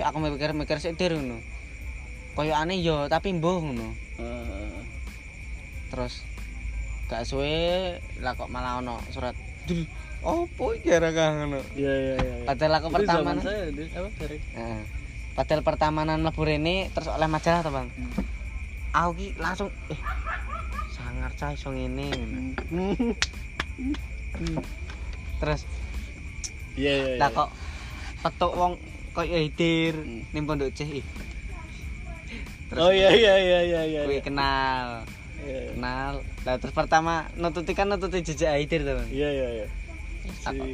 hmm. aku mikir-mikir sik dir ngono koyo aneh yo tapi mbuh ngono terus gak suwe lah kok malah ono surat Dul, opo iki arek ngono iya iya iya iya. padahal aku pertama saya apa dari Heeh. padahal pertamanan lebur ini terus oleh majalah to bang aku ki langsung eh sangar cah iso ngene ngono. terus iya iya iya. lah kok petuk wong koyo Haidir Hmm. ning pondok C ih. Terus oh iya iya iya iya iya iya. kenal Iya, iya. kenal lah terus pertama nututi kan nututi jejak Haidir to Bang iya iya iya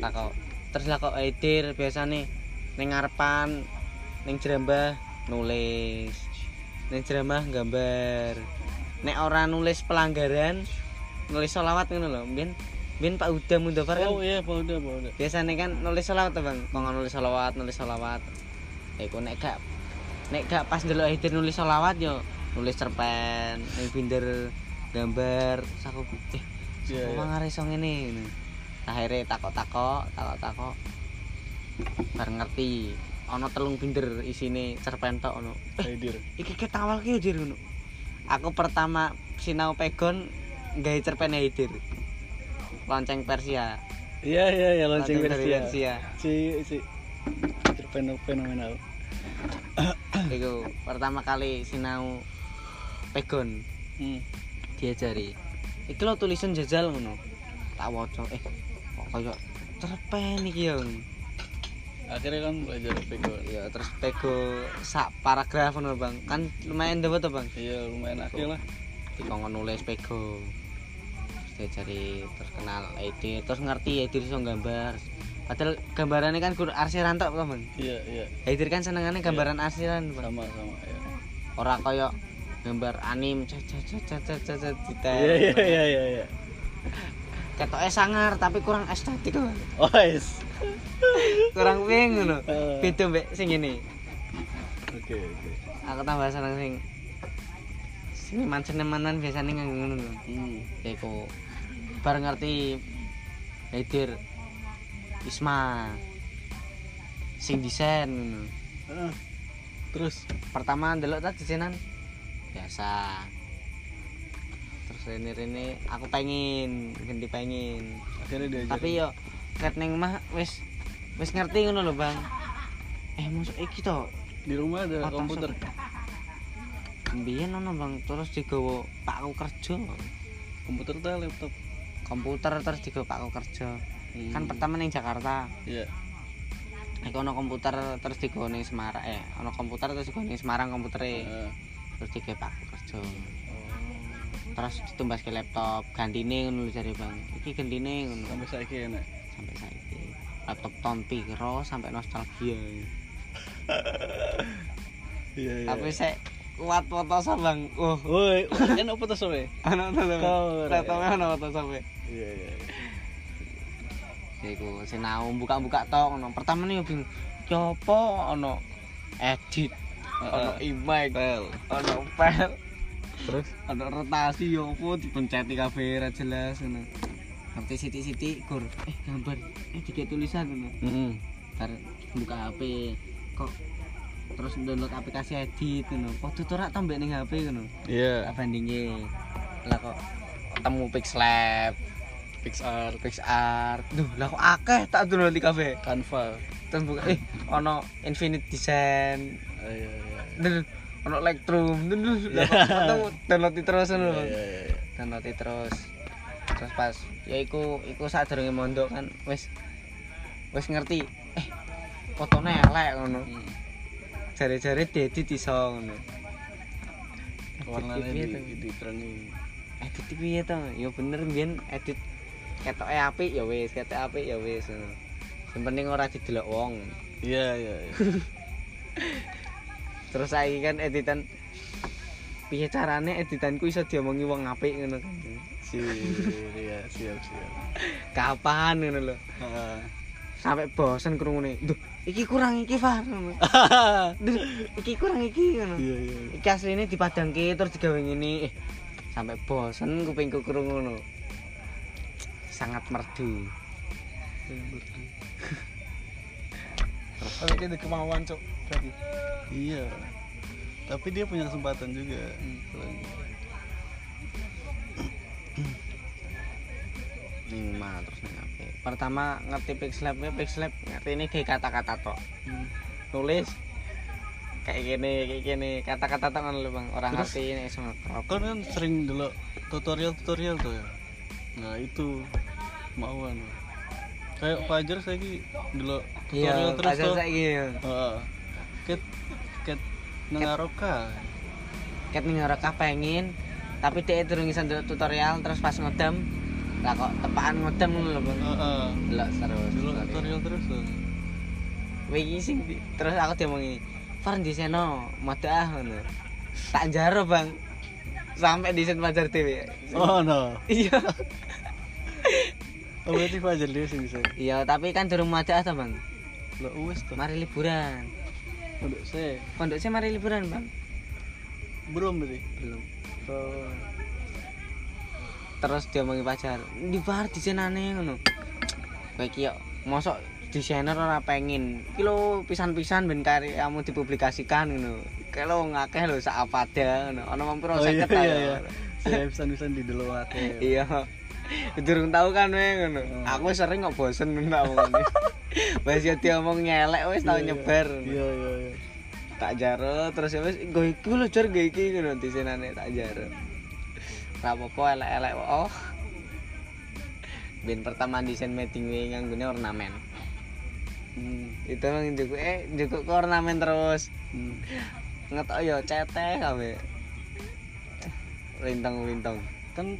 takok terus lah kok Haidir biasane ning ngarepan ning jerambah nulis ning jerambah gambar nek ora nulis pelanggaran nulis selawat ngono lho mbien mbien Pak Huda Mundofar kan? Oh iya pak udah pak udah biasanya kan nulis selawat bang. Nggak nulis selawat nulis selawat. Iku nek gak nek gak pas dulu Haidir nulis selawat yo nulis cerpen ning binder gambar terus aku eh yeah, yeah. iso ngene ngono. akhirnya takok-takok takok-takok. Bareng ngerti ono telung binder isine cerpen tok ono eh iki ketawal ki Haidir ngono. Aku pertama sinau pegon gawe cerpen Haidir lonceng Persia iya iya iya lonceng dari Persia Persia si si fenomenal Iku pertama kali sinau pegon hmm. diajari. Iki lo tulisan jajal ngono. Tak waca eh kok kaya cerpen iki ya. akhirnya kan belajar pegon Ya terus pego sak paragraf ngono Bang. Kan lumayan dapat to Bang. iya lumayan akhir lah Dikongkon nulis pego. Terus diajari terus kenal ID, terus ngerti ID iso gambar. Padahal gambarannya kan kur arsiran tok to Bang. iya iya Haidir kan senengane gambaran arsiran Bang. sama sama ya Ora kaya gambar anim cet cet cet detail. iya iya iya iya iya ketoknya sangar tapi kurang estetik Bang. oh yes kurang ngono Eh. beda mbek sing ini oke oke aku tambah seneng sing seniman senimanan biasanya nganggo ngono hmm. iku bareng ngerti Haidir Isma sing desain ngono. Ah, terus? Pertama ndelok ta desainan biasa. Terus rene rene aku pengen ganti pengen. Akhirnya tapi yo ket ning mah wis wis ngerti ngono lho bang. Eh masuk iki to di rumah ada Otak komputer Biyen ono bang? Terus digawa pakku kerja. Komputer tuh laptop? Komputer terus digawa pakku kerja. Hmm. kan pertama ning Jakarta. Iya. Iku ono komputer terus digawa ning Semarang. Eh ono komputer terus digawa ning Semarang komputere. Heeh. terus digawe pakku kerja. Oh. terus ditumbas ke laptop. Gantine ngono jare bang. Iki gantine ngono. Sampai saiki enak. Sampai saiki. Laptop tahun piro sampai nostalgia. Iya iya. Tapi saya kuat foto sa bang oh woi enak foto sobe? Ana foto sa Kau, Rek. laptopnya ana foto sampe iya iya iku sinau buka-buka tok ngono pertama nih bingung yo apa ono edit ono Heeh. image pel. ono pel terus? ono rotasi yo apa dipenceti kabeh ra jelas ngono. Ngerti siti-siti gur. Eh gambar eh dikit tulisan ngono. Heeh. bar buka HP kok terus download aplikasi edit ngono. Kok tuturak tambah ning HP ngono. Iya. Tak bandinge lah kok ketemu Pixlab PixArt PixArt duh lah kok akeh tak download di kafe Canva. Terus buka eh ono Infinite Design. Ah, iya iya dan ono Lightroom dan lah kok ketemu download terus ngono. Iya iya iya. download terus. Terus pas ya iku iku sadurunge mondok kan wis wis ngerti eh fotone elek ngono. Hmm. Jare-jare diedit iso ngono. Warnanya Piye di, tuh? di, diterangi edit piye to? Ya bener mbiyen edit ketoke apik ya wis ketok apik ya wis sing penting ora didelok wong. Iya iya iya. Terus saiki kan editan piye carane editanku iso diomongi wong apik ngono kan? Siap iya siap siap. Kapan ngono lho? Heeh. sampai bosen krungune. Duh iki kurang iki Far. Iki kurang iki ngono. Iya iya iki asline dipadangke terus digawe ngene. Eh sampai bosen kupingku krungu ngono. Sangat merdu. Tapi kita kemauan cok berarti. Iya. Tapi dia punya kesempatan juga. Ning mah terus ning HP pertama ngerti Pixlab ya Pixlab ngerti ini kayak kata-kata tok Hmm. nulis kayak gini kayak gini kata-kata tok kan Bang orang Terus? ngerti ini semua kan kan sering dulu tutorial tutorial tuh ya nah itu mauan kayak Fajar saya dulu tutorial iya terus tuh saiki ya. Heeh. ket ket nengaroka ket ning ora pengen tapi dia ndelok tutorial terus pas ngedem lah kok tepaan ngedem ngono lho Bang Heeh. delok terus dulu tutorial. terus tuh Wingi sing terus aku diomongi Far di seno mode ah ngono. Tak jaro bang sampai di Pajar TV. oh no Iya. oh berarti Fajar dia sih bisa Iya tapi kan durung mode ah toh, bang. lo uwes tuh Mari liburan. untuk saya Pondok saya mari liburan bang. belum berarti Belum. oh Terus diomongi Pajar. Di bar di senane ngono. Kowe iki yo mosok desainer ora pengen. Iki lho pisan-pisan ben karyamu dipublikasikan ngono. Kalau ngakeh lho sak apa ada ngono. Mampir Oh, iya, 50 ta, iya, iya. bisa bisa di dulu ake iya durung tahu kan we ngono Hmm. aku sering kok bosen ngono wis yo diomong nyelek wis tau Iya, iya. nyebar iya iya iya tak jaro terus ya wis nggo iki lho jar nggo iki ngono disenane tak jaro apa-apa elek-elek oh bin pertama desain meeting we nganggone ornamen hmm. itu emang njuk eh njuk ke ornamen terus Hmm. ngetok yo ceteh kabeh lintang-lintang kan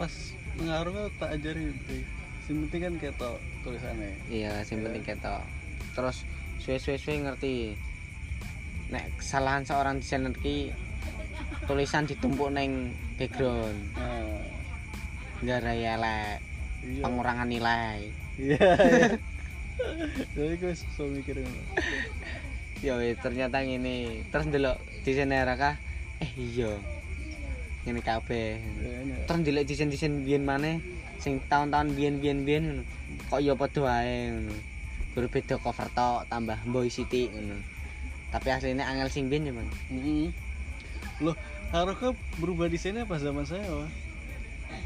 pas ngaruh tak ajarin sih yang penting kan tau tulisannya Iya, sing penting ketok. Terus suwe-suwe ngerti. Nek kesalahan seorang desainer ki tulisan ditumpuk neng background, nah, gara elek, iya pengurangan nilai. iya iya. jadi gue so mikir. Ya ternyata ngene. Terus ndelok desainer kah? Eh iya. Ngene kabeh. Iya. Terus ndelok desain-desain biyen maneh sing tahun-tahun biyen-biyen biyen. Kok ya padha wae ngono. Guru beda cover tok tambah boy city ngono. Tapi aslinya angel sing biyen ya, Bang. Mm-mm. loh Haruka berubah desainnya pas zaman saya wah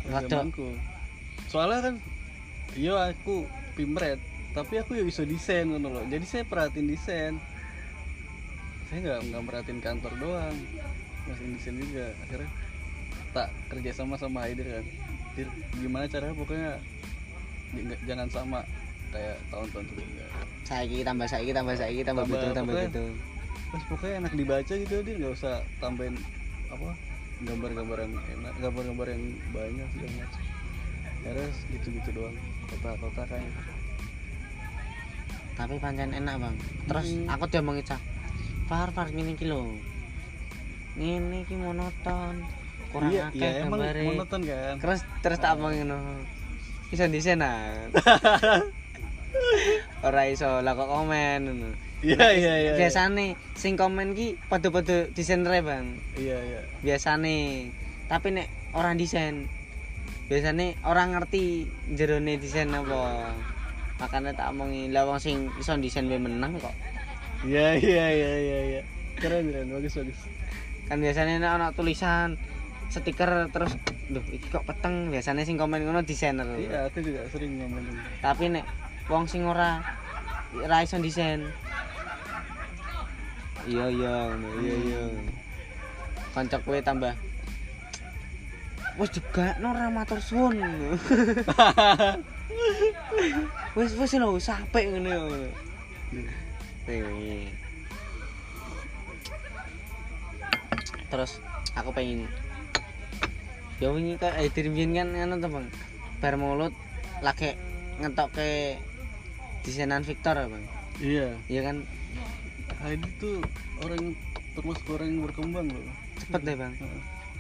Pas zamanku. Soalnya kan iya aku pimret tapi aku ya bisa desain ngono loh. Jadi saya perhatiin desain. Saya nggak nggak merhatiin kantor doang. Masih desain juga. Akhirnya tak kerja sama sama Haidir kan. Dir, gimana caranya? Pokoknya jangan sama kayak tahun-tahun sebelumnya. Saiki tambah saiki tambah saiki tambah Tambah betul tambah pokoknya- betul terus pokoknya enak dibaca gitu dia nggak usah tambahin apa gambar-gambar yang enak gambar-gambar yang banyak segala macam. Akhirnya gitu-gitu doang kota-kota kayak tapi pancen enak bang. Terus Hmm. aku dia mau ngecak far far gini iki lho. Ngene iki monoton kurang iya, akeh iya emang gambare monoton kan? Terus terus tak mau ngono iso desain ah ora iso lah kok komen ngono iya iya iya biasane sing komen ki padha-padha desainer bang. Iya iya. Biasane. Tapi nek orang desain biasane orang ngerti jerone desain apa. Makanya tak omongi lah wong sing iso desain wae menang kok. Iya iya iya iya iya. Keren keren bagus bagus. Kan biasanya nek ana tulisan stiker terus duh iki kok peteng. Biasanya sing komen ngono desainer. Iya aku juga sering ngomongin tapi nek wong sing ora ora iso desain iya iya iya iya. Kanca kowe tambah. Wis juga ora matur suwun. Wis wis lho sampe ngono ya Iya. terus aku pengen. Ya wingi kayak eh dirbian kan ngono to Bang? Bar mulut lagi ngetok ke desainan Victor ya, Bang? Iya. Iya kan Heidi tuh orang termasuk orang yang berkembang loh. Cepet deh Bang.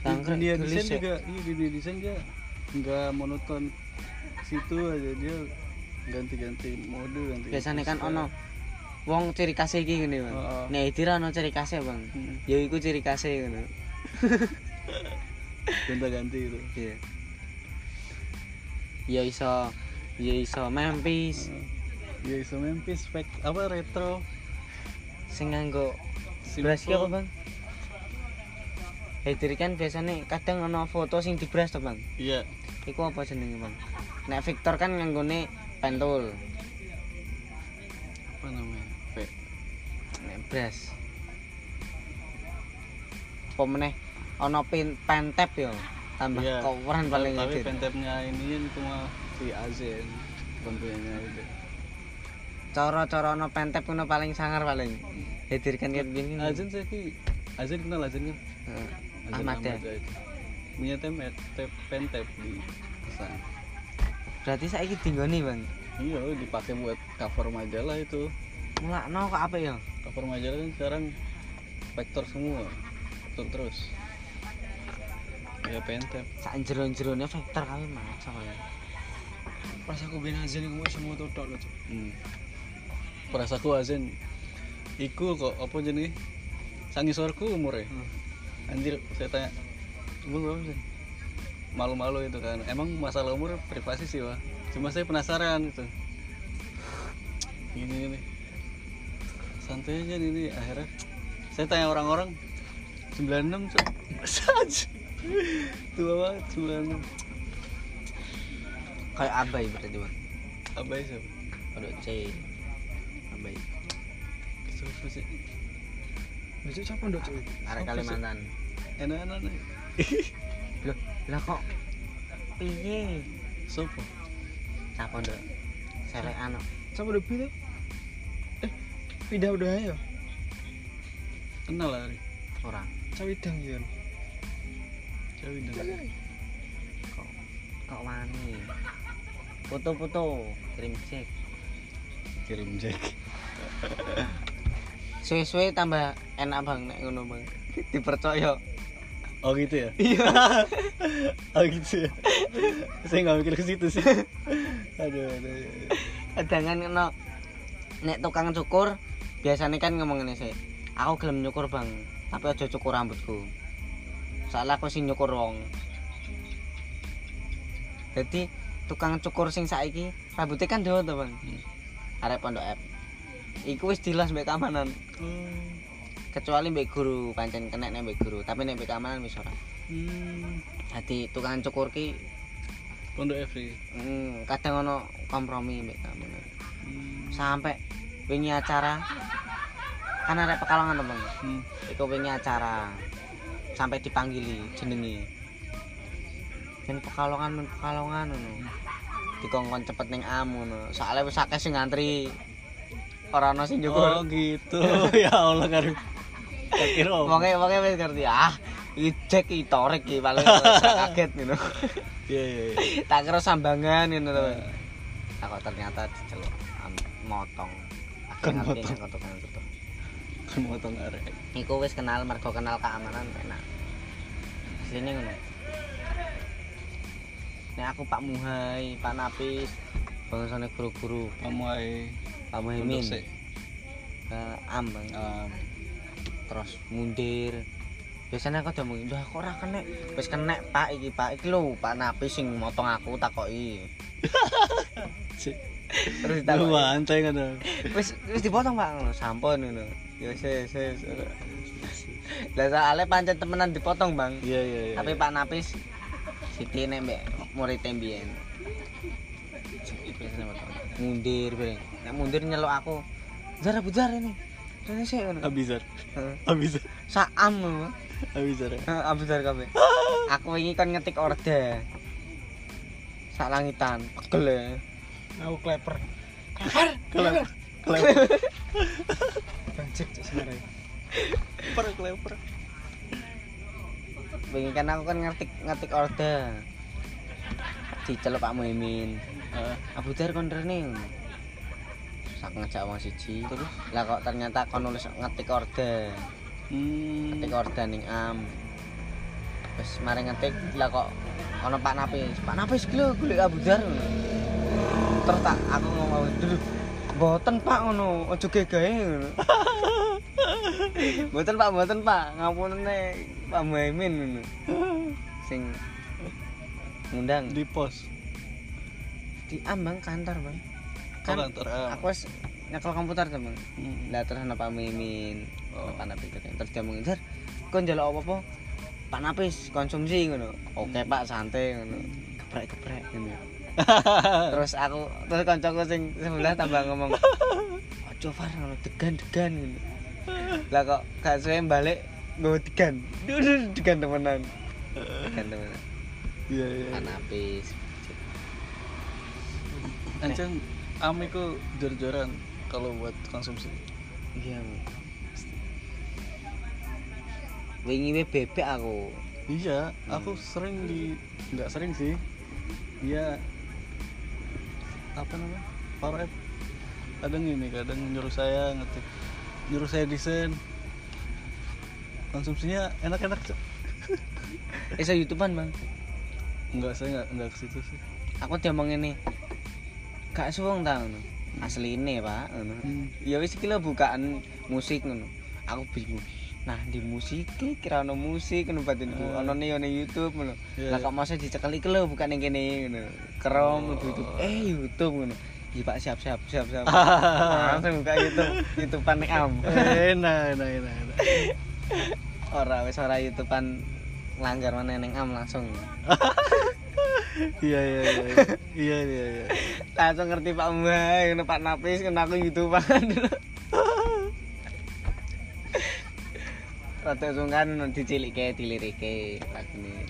Bangkrut, dia tulis desain ya. juga iya di dia desain dia nggak monoton. Situ aja dia ganti-ganti mode ganti biasanya kan ono wong ciri khasnya iki ngene Bang. Heeh. nek Edira ono ciri khasnya Bang. Hmm, ya iku ciri khasnya ngono. Gonta-ganti gitu iya. Ya iso ya iso Memphis ya iso Memphis spek apa retro sing nganggo. Beras ki apa bang? Hadir kan biasanya kadang ono foto sing dibras to bang. iya Iku apa jenenge bang? Nek Victor kan nganggone pentul. apa namanya P Nek bras. Apa meneh ono pin pentep yo. Tambah Iya. coveran paling tapi pentepnya ini kan cuma si Azen tentunya itu Cara-cara ono pentep ngono paling sangar paling. Hadir kan ket biyen kan. Azen saya ki Azen kenal Azen kan. Azen Ahmad ya. punya tem tep pentep di sana Berarti saiki dinggoni bang. iya dipakai buat cover majalah itu Mulakno kok apa ya? cover majalah kan sekarang vektor semua vektor terus ya pentep Sak jero-jerone Victor kami macam ya. pas aku ben azan iku wis moto tok lho Cuk. hmm. Perasaku Azen iku kok apa jenis sangisorku umurnya anjir saya tanya umur berapa sih malu-malu itu kan. Emang masalah umur privasi sih wah cuma saya penasaran itu. Gini gini. Santai aja ini akhirnya saya tanya orang-orang 96 cok Saja. tua banget 96 Kayak abai berarti bang. abai siapa? Kalau C abai. Siapa sih Lho, Cuk, siapa ndok Cuk? Arek Kalimantan. enak-enak nih Loh, lah kok piye? sopo Sapa nduk? Selek anu. Siapa ndok itu? Eh, pindah udah ayo. kenal lah Ari Ora. Cawidang ya. cewek dan Kok kok wani. Foto-foto kirim cek. Kirim jack Suwe-suwe tambah enak bang nek ngono bang. Dipercaya. Oh gitu ya? Iya. oh gitu ya. Saya nggak mikir ke situ sih. aduh, aduh. aduh. Kadang kan kena nek tukang cukur biasanya kan ngomong ngene sih. Aku gelem nyukur bang, tapi aja cukur rambutku. Soalnya aku sing nyukur wong. Jadi tukang cukur sing saiki rambutnya kan dawa to bang. Arek pondok F. Iku wis dilas mbek keamanan. Oh. Kecuali mbek guru pancen kena nek mbek guru, tapi nek mbek keamanan wis ora. Hmm. Dadi tukang cukur ki Pondok Every. mm, kadang ono kompromi mbek keamanan. Hmm. sampai wingi acara kan arek pekalongan temen hmm. iku wingi acara sampai dipanggili jenenge men pekalongan men pekalongan ngono dikongkon cepet ning am ngono. Soalnya wis akeh sing ngantri. Ora ono sing oh njupuk gitu. Ya Allah tak kira wonge wonge wis ngerti. Ah iki jek iki torek iki paling kaget ngono. Iya iya iya. Tak kira sambangan ngono to tak kok ternyata diceluk motong. Kan motong. kan motong arek. Iku wis kenal mergo kenal keamanan enak. Sini ngono. Nek aku Pak Muhai, Pak Napis, bangsane guru-guru, kamu ay Pak Muhaimin, ke Am Bang. Um, terus mundir. Biasanya aku udah mungkin, aku ora kena, wis kena Pak iki Pak iki lho, Pak Napis sing motong aku takoki. Terus Lu ditakoki. bantai kan. Wis wis dipotong Pak ngono, sampun ngono. Ya wis wis. Lah soalnya pancen temenan dipotong, Bang. Iya iya iya. Tapi Pak Napis Siti nek mbek murid mbien. Mundir bareng. Nek mundir nyeluk aku. Jar bujar ini. Rene sik ngono. Abizar. Heeh. Abizar. Saam ngono. Abizar. ya? Kabeh. Aku wingi kon ngetik orde. Sak langitan, pegel ya. Aku kleper. Kleper. Kleper. Banjek cek sebenarnya. Per kleper. Wingi kan aku kan ngetik ngetik orde. Diceluk Pak Muimin. Ah, Abuzar kon rene. Sak ngejak wong siji. terus? Lah kok ternyata kon nulis ngetik orde. hmm. ngetik order ning am. Wis mari ngetik. Lah kok ana Pak Napis Pak Napis ki lho golek abudar terus tak aku ngomong dulu mboten Pak ngono. Aja gegae ngono. Mboten Pak mboten Pak. Ngapunne Pak Muhaimin ngono. Sing ngundang. Di pos. di ambang kantor Bang. Kan kan kantor. ah. aku wis nyekel komputer tuh Bang. Hmm. lah terus ana Pak Mimin Oh. Pak Napis terus dia ngomong Jar kok njaluk apa-apa? Pak Napis konsumsi ngono. Oke Pak santai ngono. Geprek-geprek ngono. Terus aku terus kancaku sing sebelah tambah ngomong ojo Far ngono degan-degan ngono. Lah kok gak suwe balik nggo degan. Degan temenan. Degan temenan Iya iya. Pak Napis Ancen am iku jor-joran kalau buat konsumsi. iya wingi we bebek aku Iya, aku sering di nggak sering sih. Iya apa namanya? App. Kadang ini, kadang nyuruh saya ngetik, nyuruh saya desain. Konsumsinya enak-enak, Cok. iso youtubean bang Enggak, saya nggak nggak ke situ sih. aku diomong ini gak suwung ta ngono asline pak ngono Hmm. ya wis iki lho bukaan musik ngono aku bingung nah di musik iki kira ono musik ngono batinku Eh. ono nih ono YouTube ngono Iya, lah iya. kok masa dicekel iki lho bukan ning kene ngono kerom Oh. YouTube eh YouTube ngono Iya pak siap siap siap siap langsung buka YouTube YouTubean ning am enak, enak, enak, enak. ora wis ora YouTubean langgar mana ning am langsung Iya, iya, iya, iya, iya, iya, langsung ngerti Pak Mbak, ngono Pak Napis, ngono aku YouTubean dulu. Rada sungkan ngono dicilike, dilirike lagune.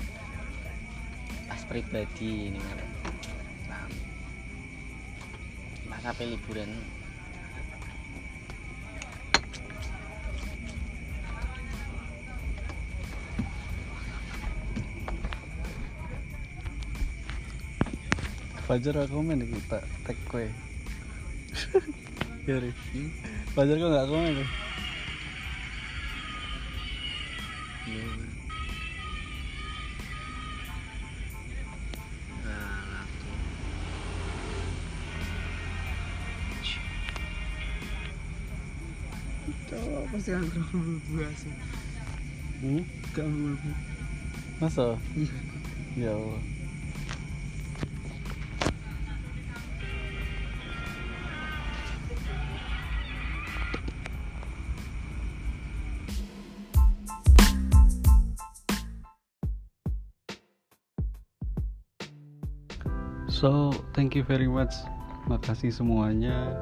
Pas pribadi ini kan. Sampai liburan. Fajar aku komen iki tak tag kowe. Ya, Ri. Fajar kok nggak komen Cok, pasti kan buas. Hmm? Gak mulai. Masa? Iya. Ya Allah. So, thank you very much. Makasih semuanya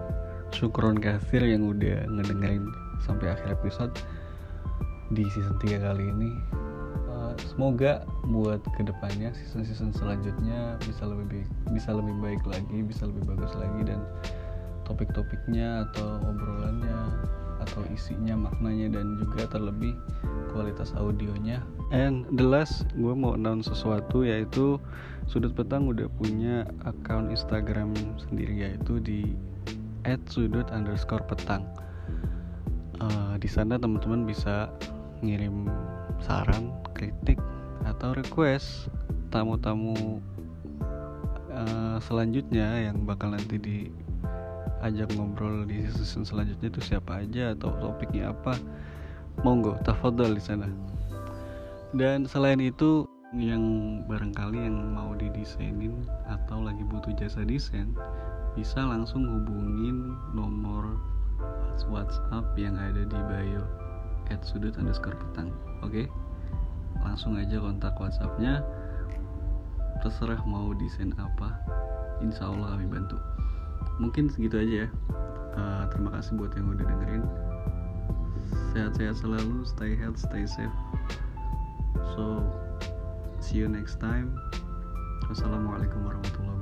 syukron kasir yang udah ngedengerin sampai akhir episode di season 3 kali ini Eh, semoga buat ke depannya season-season selanjutnya bisa lebih bisa lebih baik lagi bisa lebih bagus lagi dan topik-topiknya atau obrolannya atau isinya maknanya dan juga terlebih kualitas audionya. And the last gue mau announce sesuatu yaitu sudut petang udah punya account Instagram sendiri yaitu di @sudut underscore petang. Eh, di sana teman-teman bisa ngirim saran kritik atau request tamu-tamu eh, selanjutnya yang bakal nanti diajak ngobrol di season selanjutnya itu siapa aja atau topiknya apa. Monggo tafadhol di sana. Dan selain itu yang barangkali yang mau didesainin atau lagi butuh jasa desain bisa langsung hubungin nomor WhatsApp yang ada di bio at sudut underscore petang oke? Langsung aja kontak WhatsAppnya. Terserah mau desain apa insya Allah kami bantu mungkin segitu aja ya. Eh, terima kasih buat yang udah dengerin. Sehat-sehat selalu stay health stay safe. So see you next time. Wassalamualaikum warahmatullahi wabarakatuh